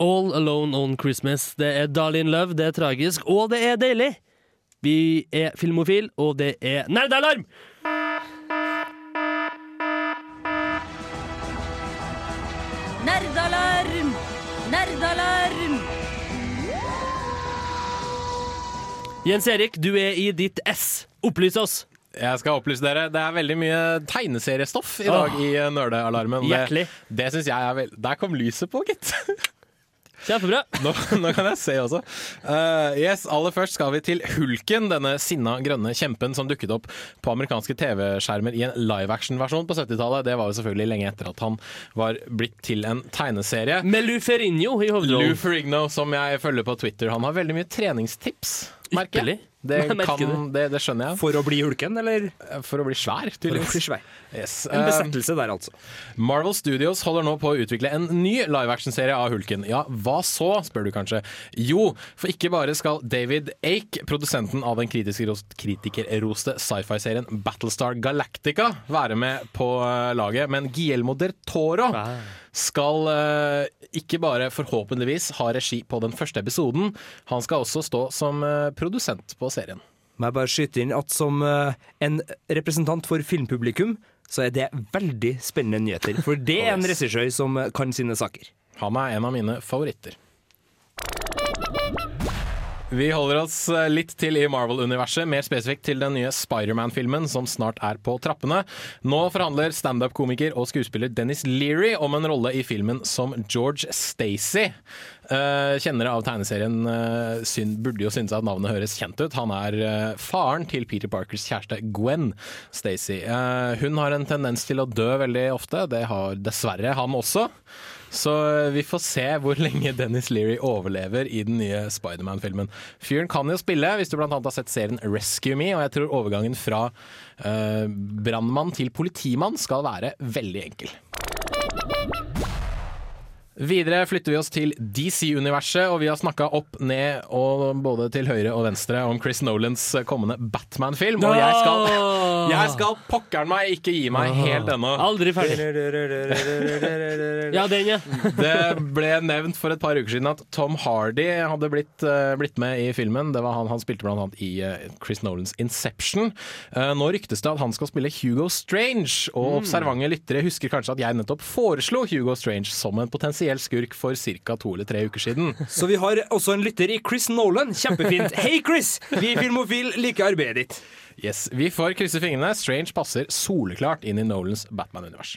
All Alone on Christmas. Det er Darlene Love, det er tragisk, og det er deilig. Vi er Filmofil, og det er Nerdealarm! Nerdalarm! Nerdalarm! Jens Erik, du er i ditt ess. Opplys oss. Jeg skal opplyse dere. Det er veldig mye tegneseriestoff i dag oh, i Nerdealarmen. Det, det syns jeg er veldig Der kom lyset på, gitt. Kjempebra. Nå, nå kan jeg se også. Uh, yes, Aller først skal vi til Hulken, denne sinna grønne kjempen som dukket opp på amerikanske TV-skjermer i en live action-versjon på 70-tallet. Det var jo selvfølgelig lenge etter at han var blitt til en tegneserie. Med Lou Ferrigno i hovedrollen. Lou Ferrigno, som jeg følger på Twitter. Han har veldig mye treningstips. Merker jeg. Det, kan, det, det skjønner jeg. For å bli hulken, eller? For å bli svær, tydeligvis. Yes. En Eh, besettelse der, altså. Marvel Studios holder nå på å utvikle en ny live-action-serie av Hulken. Ja, hva så, spør du kanskje? Jo, for ikke bare skal David Ake, produsenten av den kritikerroste sci-fi-serien Battlestar Galactica, være med på eh, laget, men Guillermo del Toro skal eh, ikke bare forhåpentligvis ha regi på den første episoden, han skal også stå som eh, produsent på serien. Må jeg bare skyte inn at som eh, en representant for filmpublikum, så er det veldig spennende nyheter. For det er en regissør som kan sine saker. Han er en av mine favoritter. Vi holder oss eh, litt til i Marvel-universet, mer spesifikt til den nye Spiderman-filmen som snart er på trappene. Nå forhandler standup-komiker og skuespiller Dennis Leary om en rolle i filmen som George Stacy. Eh, kjennere av tegneserien eh, syn, burde jo synes at navnet høres kjent ut. Han er faren til Peter Parkers kjæreste Gwen Stacy. Hun har en tendens til å dø veldig ofte. Det har dessverre han også. Så eh, vi får se hvor lenge Dennis Leary overlever i den nye Spiderman-filmen. Fyren kan jo spille, hvis du annet har sett serien Rescue Me, og jeg tror overgangen fra eh, brannmann til politimann skal være veldig enkel. Videre flytter vi oss til DC-universet, og vi har snakka opp, ned og både til høyre og venstre om Chris Nolans kommende Batman-film. Og jeg skal, jeg skal pokkeren meg ikke gi meg helt ennå. Aldri ferdig. Ja, den, ja. Det ble nevnt for et par uker siden at Tom Hardy hadde blitt, eh, blitt med i filmen. Det var han, han spilte blant annet i eh, Chris Nolans Inception. Eh, nå ryktes det at han skal spille Hugo Strange, og Mm. observante lyttere husker kanskje at jeg nettopp foreslo Hugo Strange som en potensiell skurk for ca. to eller tre uker siden. Så vi har også en lytter i Chris Nolan. Kjempefint. Hei, Chris! Vi i Filmofil liker arbeidet ditt. Yes, Vi får krysse fingrene. Strange passer soleklart inn i Nolans Batman-univers.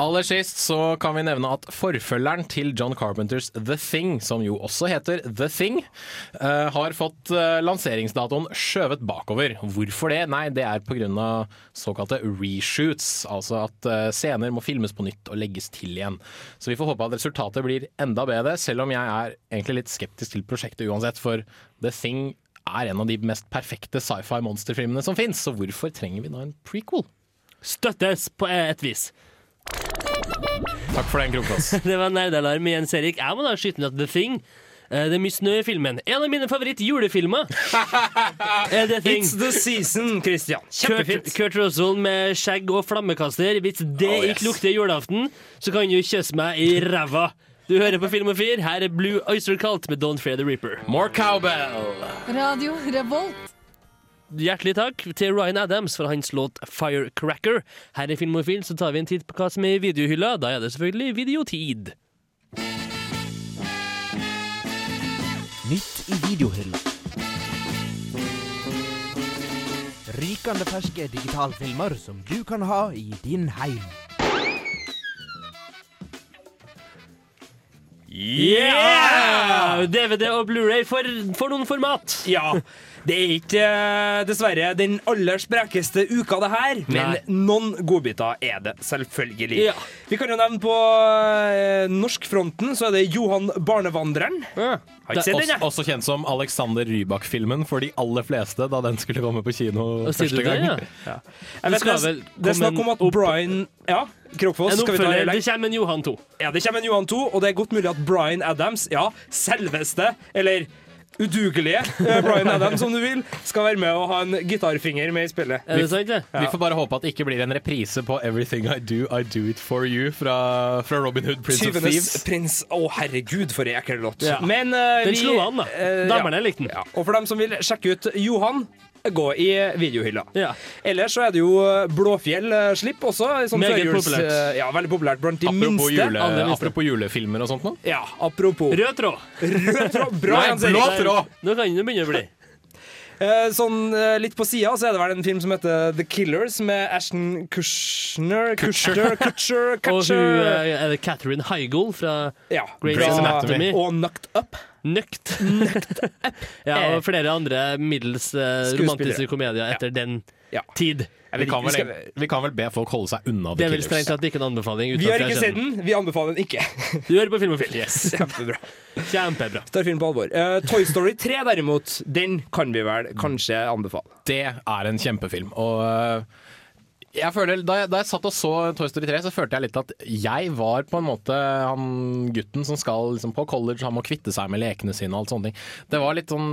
Aller sist så kan vi nevne at forfølgeren til John Carpenters The Thing, som jo også heter The Thing, eh, har fått eh, lanseringsdatoen skjøvet bakover. Hvorfor det? Nei, det er pga. såkalte reshoots, altså at eh, scener må filmes på nytt og legges til igjen. Så vi får håpe at resultatet blir enda bedre, selv om jeg er egentlig litt skeptisk til prosjektet uansett, for The Thing er en av de mest perfekte sci-fi monsterfilmene som fins, så hvorfor trenger vi da en prequel? Støttes på et vis. Takk for den, Krokås. det var nerdealarm igjen, Serik. Erik. Jeg må da skyte ned at The Thing eh, det er mye snø i filmen. En av mine favoritt-julefilmer. er The Thing. It's the season, Christian. Kurt, Kjempefint. Kurt Russell med skjegg og flammekaster. Hvis det Oh, yes. ikke lukter julaften, så kan du kysse meg i ræva. Du hører på Filmofil. Her er Blue Oyster Cult med Don't Fear the Reaper. More cowbell! Radio Revolt. Hjertelig takk til Ryan Adams for hans låt Firecracker. Her i Filmofil så tar vi en titt på hva som er i videohylla. Da er det selvfølgelig videotid. Nytt i videohylla. Rykende ferske digitalfilmer som du kan ha i din heim. Yeah! DVD og Blu-ray for, for noen format. Ja. Det er ikke eh, dessverre den aller sprekeste uka, det her. Men Nei. noen godbiter er det selvfølgelig. Ja. Vi kan jo nevne på eh, norskfronten så er det Johan Barnevandreren. Har Det ikke er sett den, også, jeg. også kjent som Alexander Rybak-filmen for de aller fleste da den skulle komme på kino Og sier du første det, gang. ja? Jeg vet, skal det, vel det er snakk om at Brian Ja, Krokfoss. En Skal vi ta oppfølger. det Det kommer en Johan 2. Ja, det kommer en Johan 2, og det er godt mulig at Brian Adams, ja, selveste, eller udugelige Bryan Brian Adams, som du vil, skal være med og ha en gitarfinger med i spillet. Er det sant, det? Vi får bare håpe at det ikke blir en reprise på 'Everything I Do, I Do It For You' fra, fra Robin Hood, Prince of Thieves. prins Å, herregud, for ei ekkel låt. Ja. Men uh, Den vi- slo an, da. Damene uh, ja. likte den. Ja. Og for dem som vil sjekke ut Johan, gå i videohylla. Ja. Ellers så er det jo eh, Blåfjell-slipp også. Sånn Meget førjuls- populært. eh, Ja, veldig populært blant de Apropos, minste. jule, minste. apropos julefilmer og sånt nå. Ja, apropos. Rød tråd. Rød tråd. Bra, Nei, blå tråd! Nå kan det begynne å bli. Eh, Sånn eh, litt på sida så er det vel en film som heter The Killers med Ashton Kushner Kutcher, Kutcher, Og hun eh, er det Catherine Heigl fra ja, Grey's Anatomy. Og Knocked Up. Nøkt. ja, og flere andre middels eh, romantiske komedier etter den tid. Vi kan, vel, vi kan vel be folk holde seg unna Det er vel at strengt tatt ikke en anbefaling. Vi har ikke sett den, vi anbefaler den ikke. Du hører på Film Yes. Kjempebra. Kjempebra. Tar film på alvor. Uh, Toy Story 3 derimot, den kan vi vel kanskje anbefale. Det er en kjempefilm. Og øh, jeg føler, da, jeg, da jeg satt og så Toy Story 3, så følte jeg litt at jeg var på en måte han gutten som skal liksom, på college, han må kvitte seg med lekene sine og alt sånne ting. Det var litt sånn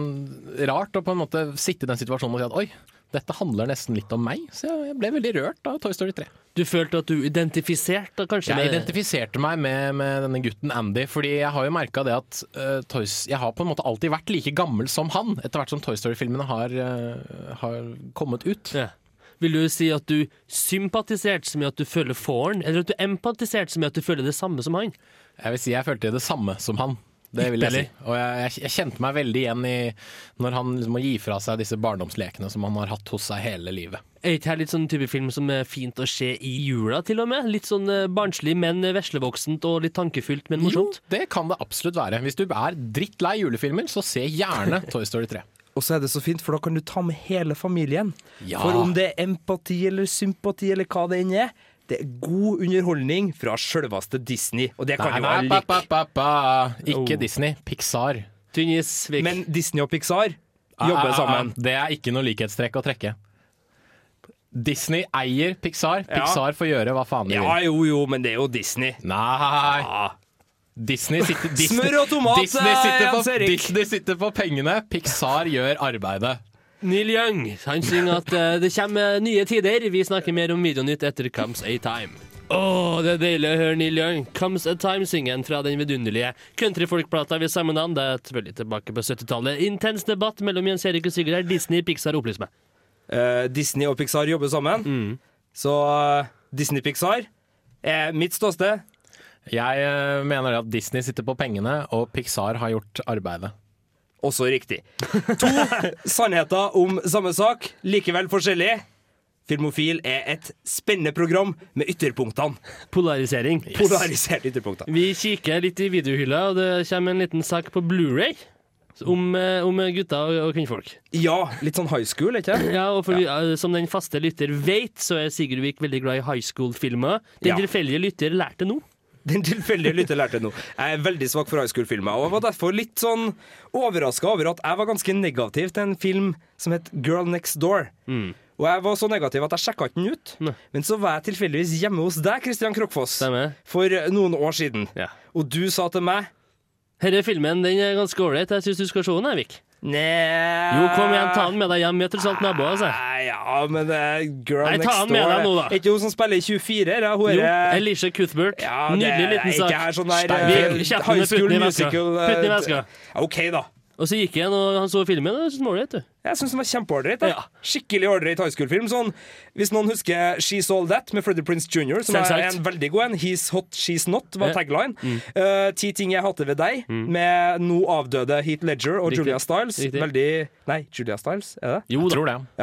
rart å på en måte sitte i den situasjonen og si at oi, dette handler nesten litt om meg. Så jeg, jeg ble veldig rørt av Toy Story 3. Du følte at du identifiserte kanskje Jeg identifiserte meg med, med denne gutten Andy, fordi jeg har jo merka det at uh, Toys, jeg har på en måte alltid vært like gammel som han, etter hvert som Toy Story-filmene har, uh, har kommet ut. Vil du si at du sympatiserte så mye at du føler fåren, eller at du empatiserte så mye at du føler det samme som han? Jeg vil si jeg følte det samme som han. Det vil jeg si. Og jeg, jeg, jeg kjente meg veldig igjen i når han liksom må gi fra seg disse barndomslekene som han har hatt hos seg hele livet. Er ikke her litt sånn type film som er fint å se i jula, til og med? Litt sånn eh, barnslig, men veslevoksent og litt tankefylt, men morsomt? Jo, det kan det absolutt være. Hvis du er drittlei julefilmer, så se gjerne Toy Story 3. Og så er det så fint, for da kan du ta med hele familien. Ja. For om det er empati eller sympati eller hva det enn er, det er god underholdning fra sjølveste Disney. Og det kan Nei, jo alle like. Ikke Oh. Disney, Pixar. Men Disney og Pixar jobber Ah, sammen. ah, sammen. Det er ikke noe likhetstrekk å trekke. Disney eier Pixar. Ja. Pixar får gjøre hva faen de Ja, vil. jo, jo, men det er jo Disney. Nei. Disney sitter, Disney, Smør og tomat, Disney, eh, sitter på. Disney sitter på pengene, Pixar gjør arbeidet. Neil Young han synger at uh, det kommer nye tider. Vi snakker mer om Videonytt etter Comes a Time. Åh, det er deilig å høre Neil Young. Comes a Time synger han fra den vidunderlige countryfolkplata ved samme navn. Det er selvfølgelig tilbake på 70-tallet. Intens debatt mellom Jens Erik og Sigurd her. Disney, Pixar, opplys meg. Uh, Disney og Pixar jobber sammen. Mm. Så uh, Disney-Pixar er mitt ståsted. Jeg eh, mener at Disney sitter på pengene, og Pixar har gjort arbeidet. Også riktig. To sannheter om samme sak, likevel forskjellig. Filmofil er et spennende program med ytterpunktene. Polarisering. Polariserte ytterpunkter. Vi kikker litt i videohylla, og det kommer en liten sak på Blu-ray om, eh, om gutta og, og kvinnfolk. Ja, litt sånn high school, ikke Ja, og for vi, eh, Som den faste lytter vet, så er Sigurd Vik veldig glad i high school-filmer. Den Ja. tilfeldige lytter lærte nå. Den tilfeldige lytter lærte nå. Jeg er veldig svak for high school-filmer, og jeg var derfor litt sånn overraska over at jeg var ganske negativ til en film som het Girl Next Door. Og jeg var så negativ at jeg sjekka ikke den ut. Men så var jeg tilfeldigvis hjemme hos deg, Christian Krokfoss, for noen år siden. Og du sa til meg Denne filmen den er ganske ålreit. Jeg syns du skal se den, Evik. Nei Jo, kom igjen, ta den med deg hjem. Vi er tross alt naboer, altså. Ja, men er Girl Nei, ta han med Door deg nå, da. Er ikke hun som spiller i 24? Ja, hun Jo, er Elisha Cuthbert. Ja, det Nydelig er liten ikke sak. her sånn der, Vi- eh, kjeften high school putten i veska. musical, eh, Putten i veska. OK, da. Og så gikk han, og han så filmen, og den var ålreit, du. Jeg syns den var kjempeålreit. Ja. Skikkelig ålreit high school-film. Sånn, hvis noen husker She's All That med Freddie Prince Jr., som er en veldig god en. He's Hot, She's Not var tagline. Mm. Uh, Ti ting jeg hater ved deg, med nå avdøde Heath Ledger og Riktig. Julia Stiles. Riktig. Veldig Nei, Julia Stiles, er det? Jo.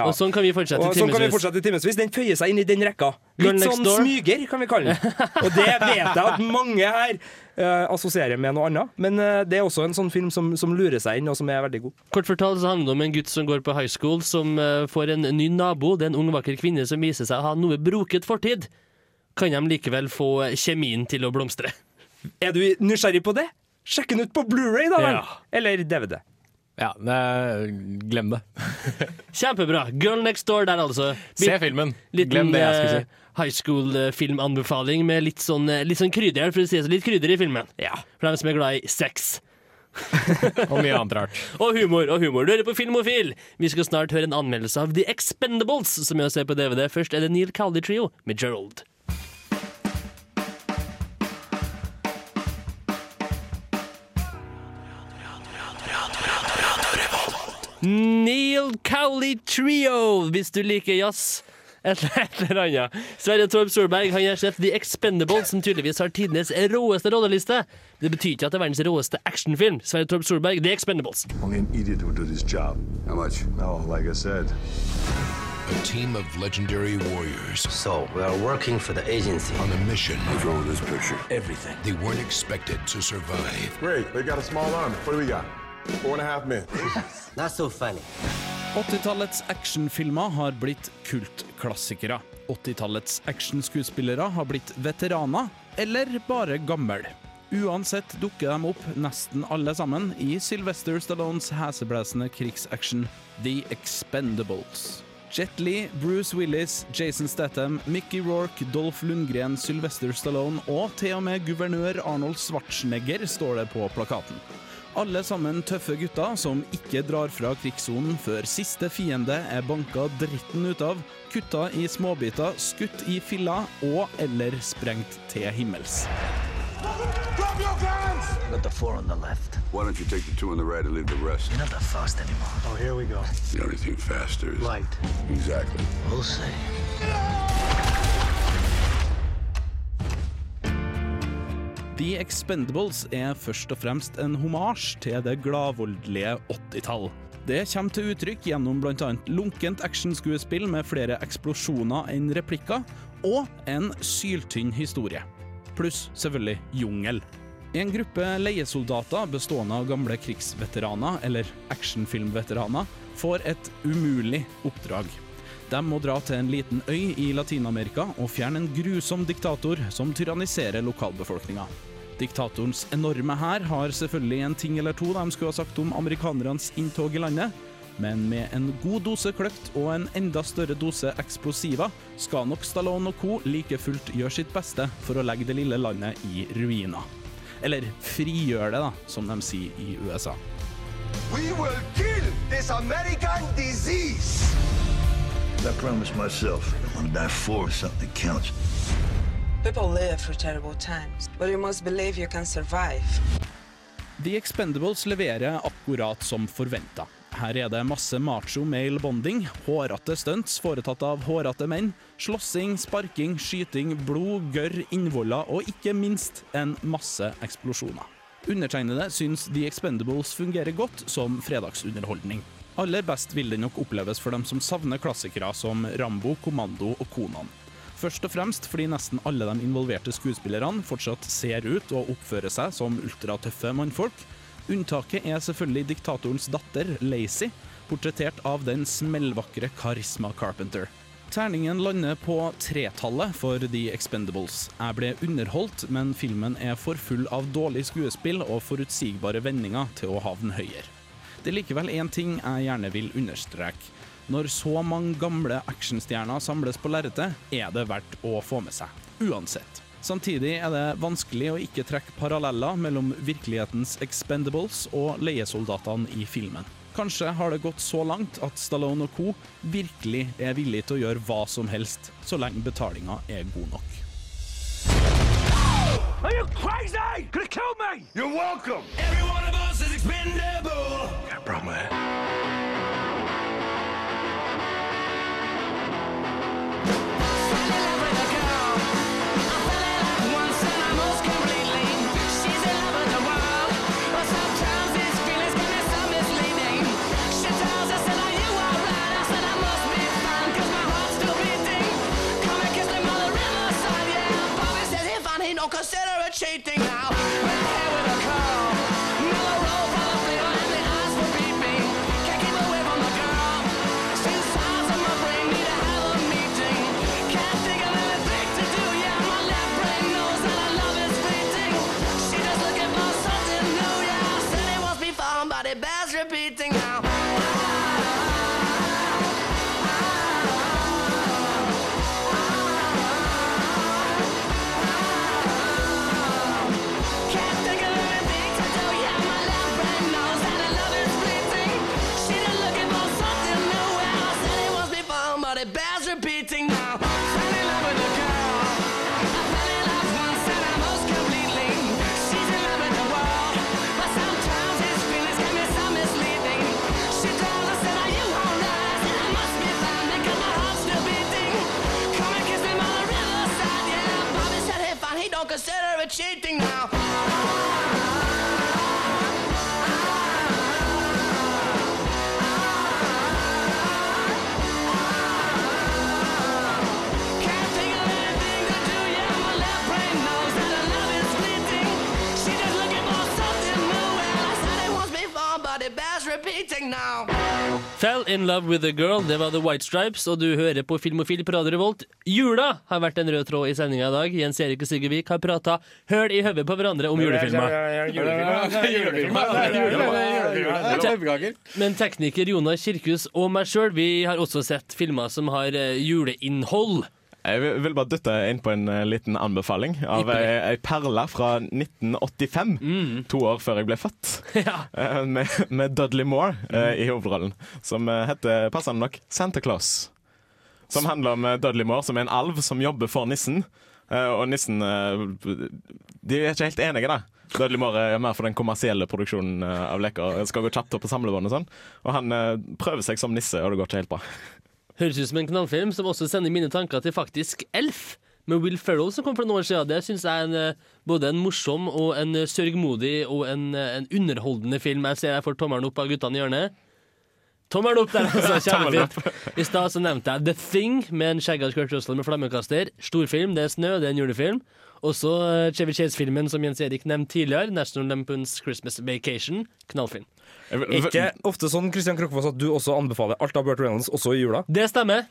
Og sånn kan vi fortsette Og sånn kan vi fortsette i timevis. Den føyer seg inn i den rekka. Litt sånn Door. smyger, kan vi kalle den. Og det vet jeg at mange her uh, assosierer med noe annet. Men uh, det er også en sånn film som, som lurer seg inn, og som er veldig god. Kort fortalt så handler det om en gutt som går på high school, som eh, får en ny nabo. Det er en ung, vakker kvinne som viser seg å ha noe broket fortid. Kan de likevel få kjemien til å blomstre? Er du nysgjerrig på det? Sjekk den ut på Blu-ray da vel! Ja. Eller DVD. Ja, det, glem det. Kjempebra. Girl Next Door der, altså. Se filmen. Liten, Glem det jeg skulle si. eh, high school-filmanbefaling med litt sånn, eh, litt sånn krydder, for å si det. Litt krydder i filmen. For dem som er glad i sex. Og mye annet rart. Og humor og humor. Du hører på Filmofil. Vi skal snart høre en anmeldelse av The Expendables, som jeg ser på DVD. Først er det Neil Cowley Trio med Gerald. Neil Cowley Trio, hvis du liker jazz. Eller et eller annet. Sverre Torp Solberg han har sett The Expendables, som tydeligvis har tidenes råeste rolleliste. Det betyr ikke at det er verdens råeste actionfilm. Sverre Torp Solberg, The Expendables. Only an idiot would do this job. How much? No, like I said. A team of legendary warriors. So, we are working for the agency. On a mission. What's wrong with this picture? Everything. They weren't expected to survive. Great, they got a small army. What do we got? Four and a half men. Not so funny. 80-tallets actionfilmer har blitt kultklassikere. 80-tallets actionskuespillere har blitt veteraner, eller bare gamle. Uansett dukker de opp, nesten alle sammen, i Sylvester Stallones heseblesende krigsaction The Expendables. Jet Li, Bruce Willis, Jason Statham, Mickey Rourke, Dolph Lundgren, Sylvester Stallone og til og med guvernør Arnold Schwarzenegger står det på plakaten. Alle sammen tøffe gutter som ikke drar fra krigssonen før siste fiende er banka dritten ut av, kutta i småbiter, skutt i filler og eller sprengt til himmels. Drop your guns! Got the four on the left. Why don't you take the two on the right and leave the rest? You're not that fast anymore. Oh, here we go. The only thing faster is... Light. Exactly. We'll see. The Expendables er først og fremst en homasj til det gladvoldelige 80-tall. Det kommer til uttrykk gjennom bl.a. lunkent actionskuespill med flere eksplosjoner enn replikker, og en syltynn historie. Pluss selvfølgelig jungel. En gruppe leiesoldater bestående av gamle krigsveteraner, eller actionfilmveteraner, får et umulig oppdrag. De må dra til en liten øy i Latin-Amerika og fjerne en grusom diktator som tyranniserer lokalbefolkninga. Diktatorens enorme hær har selvfølgelig en ting eller to de skulle ha sagt om amerikanernes inntog i landet, men med en god dose kløkt og en enda større dose eksplosiver skal nok Stallone og co. like fullt gjøre sitt beste for å legge det lille landet i ruiner. Eller frigjøre det, da, som de sier i USA. We will kill this American disease! I promised myself I want to die for something that counts. People live through terrible times, but you must believe you can survive. The Expendables leverer akkurat som forventa. Her er det masse macho male bonding, hårete stunts foretatt av hårete menn, slåssing, sparking, skyting, blod, gørr, innvoller og ikke minst en masse eksplosjoner. Undertegnede syns The Expendables fungerer godt som fredagsunderholdning. Aller best vil den nok oppleves for dem som savner klassikere som Rambo, Kommando og Konan. Først og fremst fordi nesten alle de involverte skuespillerne fortsatt ser ut og oppfører seg som ultratøffe mannfolk. Unntaket er selvfølgelig diktatorens datter, Lacey, portrettert av den smellvakre Karisma Carpenter. Terningen lander på tretallet for The Expendables. Jeg ble underholdt, men filmen er for full av dårlig skuespill og forutsigbare vendinger til å havne høyere. Det er likevel én ting jeg gjerne vil understreke. Når så mange gamle actionstjerner samles på lerretet, er det verdt å få med seg. Uansett. Samtidig er det vanskelig å ikke trekke paralleller mellom virkelighetens Expendables og leiesoldatene i filmen. Kanskje har det gått så langt at Stallone og co. virkelig er villig til å gjøre hva som helst, så lenge betalinga er god nok. Are you crazy? Could have killed me! You're welcome! Every one of us is expendable! Got a problem Consider it cheating now. Fell in love with a girl, det var The White Stripes, og du hører på Filmofil på Radio Revolt. Jula har vært en rød tråd i sendinga i dag. Jens Erik og Sigurvik har prata høl i hodet på hverandre om julefilmer. Men tekniker Jonas Kirkhus og meg sjøl, vi har også sett filmer som har eh, juleinnhold. Jeg vil vil bare dytte inn på en eh, liten anbefaling av ei, ei perle fra 1985. To år før jeg ble født. Eh, med, med Dudley Moore eh, i hovedrollen. Som heter passende nok Santa Claus. Som handler om Dudley Moore, som er en alv som jobber for nissen. Og nissen De er ikke helt enige, da. Dudley Moore er mer for den kommersielle produksjonen av leker. Skal gå kjapt opp på samlebånd og sånn. Og han prøver seg som nisse, og det går ikke helt bra. Høres ut som en knallfilm som også sender mine tanker til faktisk Elf. Med Will Ferrell som kom for noen år siden. Det syns jeg er en, eh, både en morsom og en eh, sørgmodig og en, eh, en underholdende film. Jeg ser jeg får tommelen opp av guttene i hjørnet. Tommelen opp der, altså. Kjempefint. I stad så nevnte jeg The Thing med en skjegga Kurt Russell med flammekaster. Storfilm, det er snø, det er en julefilm. Også eh, Chevy Chase-filmen som Jens Erik nevnte tidligere, National Lampoons Christmas Vacation. Knallfilm. Ikke ofte sånn Christian Krokfoss, at du også anbefaler alt av Burt Reynolds også i jula? Det stemmer.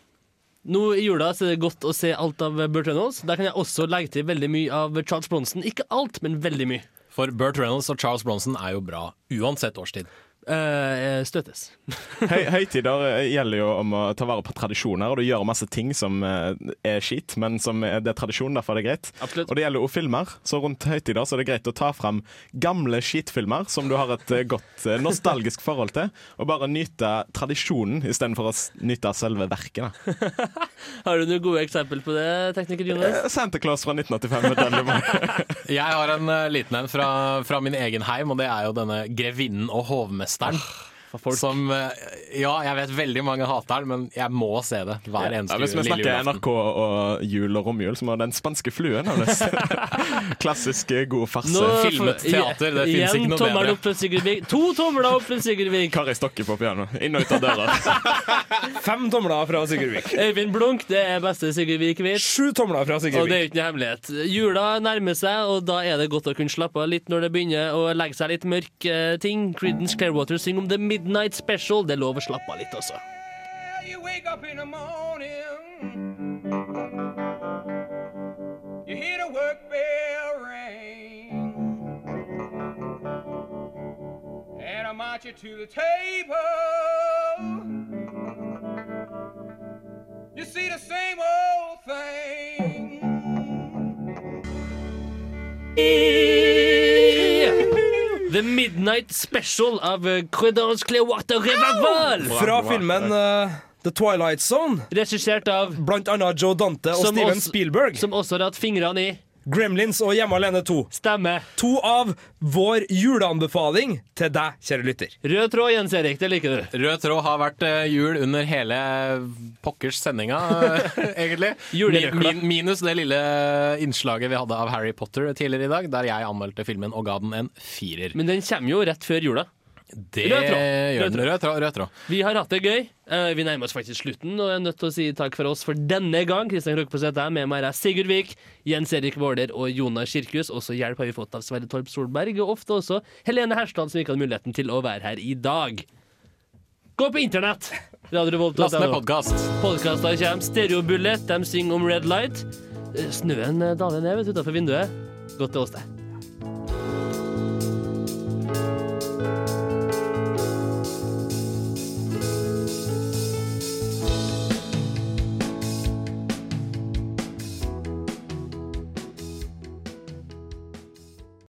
Nå i jula så er det godt å se alt av Burt Reynolds. Der kan jeg også legge til veldig mye av Charles Bronson. Ikke alt, men veldig mye. For Burt Reynolds og Charles Bronson er jo bra uansett årstid. Eh, støtes. Høy, høytider eh, gjelder jo om å ta vare på tradisjoner, og du gjør masse ting som eh, er skit, men som er, det er tradisjon, derfor er det greit. Absolutt. Og det gjelder jo filmer, så rundt høytider så er det greit å ta fram gamle skitfilmer som du har et eh, godt eh, nostalgisk forhold til, og bare nyte tradisjonen istedenfor å nyte selve verket. Har du noen gode eksempel på det, tekniker Jonas? Uh, Santa Claus fra 1985 med Jeg har en uh, liten en fra, fra min egen heim, og det er jo denne grevinnen og hovmesteren masteren. Som eh, Ja, jeg vet veldig mange hater den, men jeg må se det hver eneste Ja, hvis vi snakker. NRK og jul og romjul, så må Den spanske fluen nevnes. Klassisk eh, god farse. Nå- Filmet teater, det finnes ikke noe bedre. opp Sigurd To tomler opp fra Sigurd Vik. Kari Stokke på piano. Inn og ut av døra. Fem tomler fra Sigurd Vik. Øyvind Blunk, det er beste Sigurd Vik vet. Sju tomler fra Sigurd Og det er Vik. ikke noe hemmelighet. Jula nærmer seg, og da er det godt å kunne slappe av litt når det begynner å legge seg litt mørke ting. Creedence Clearwater synger om The Midnight Special. Det er lov å slappe av litt også. You wake up in the morning, you hear the work bell ring, and I march you to the table. You see the same old thing. The Midnight Special av Credence Creedence Clearwater Revival. Fra filmen uh, The Twilight Zone. Regissert av Blant annet Joe Dante og Steven også- Spielberg. Som også har hatt fingrene i Gremlins og Hjemme alene 2. Stemmer. To av vår juleanbefaling til deg, kjære lytter. Rød tråd, Jens Erik, det liker du. Rød tråd har vært eh, jul under hele pokkers sendinga, egentlig. Min, minus det lille innslaget vi hadde av Harry Potter tidligere i dag, der jeg anmeldte filmen og ga den en firer. Men den kommer jo rett før jula. Det Rød tråd. gjør den. Rød tråd. Rød tråd. Vi har hatt det gøy. Eh, Vi nærmer oss faktisk slutten, og jeg er nødt til å si takk for oss for denne gang. Kristian Krokfoss er. Med meg er Sigurd Vik, Jens Erik Våler og Jonas Kirkhus. Også hjelp har vi fått av Sverre Torp Solberg, og ofte også Helene Herstad, som ikke hadde muligheten til å være her i dag. Gå på internett! Last ned podkast. Podkaster kommer. Stereobullet, de synger om Red Light. Eh, Snøen eh, daler ned utafor vinduet. Godt til oss, det.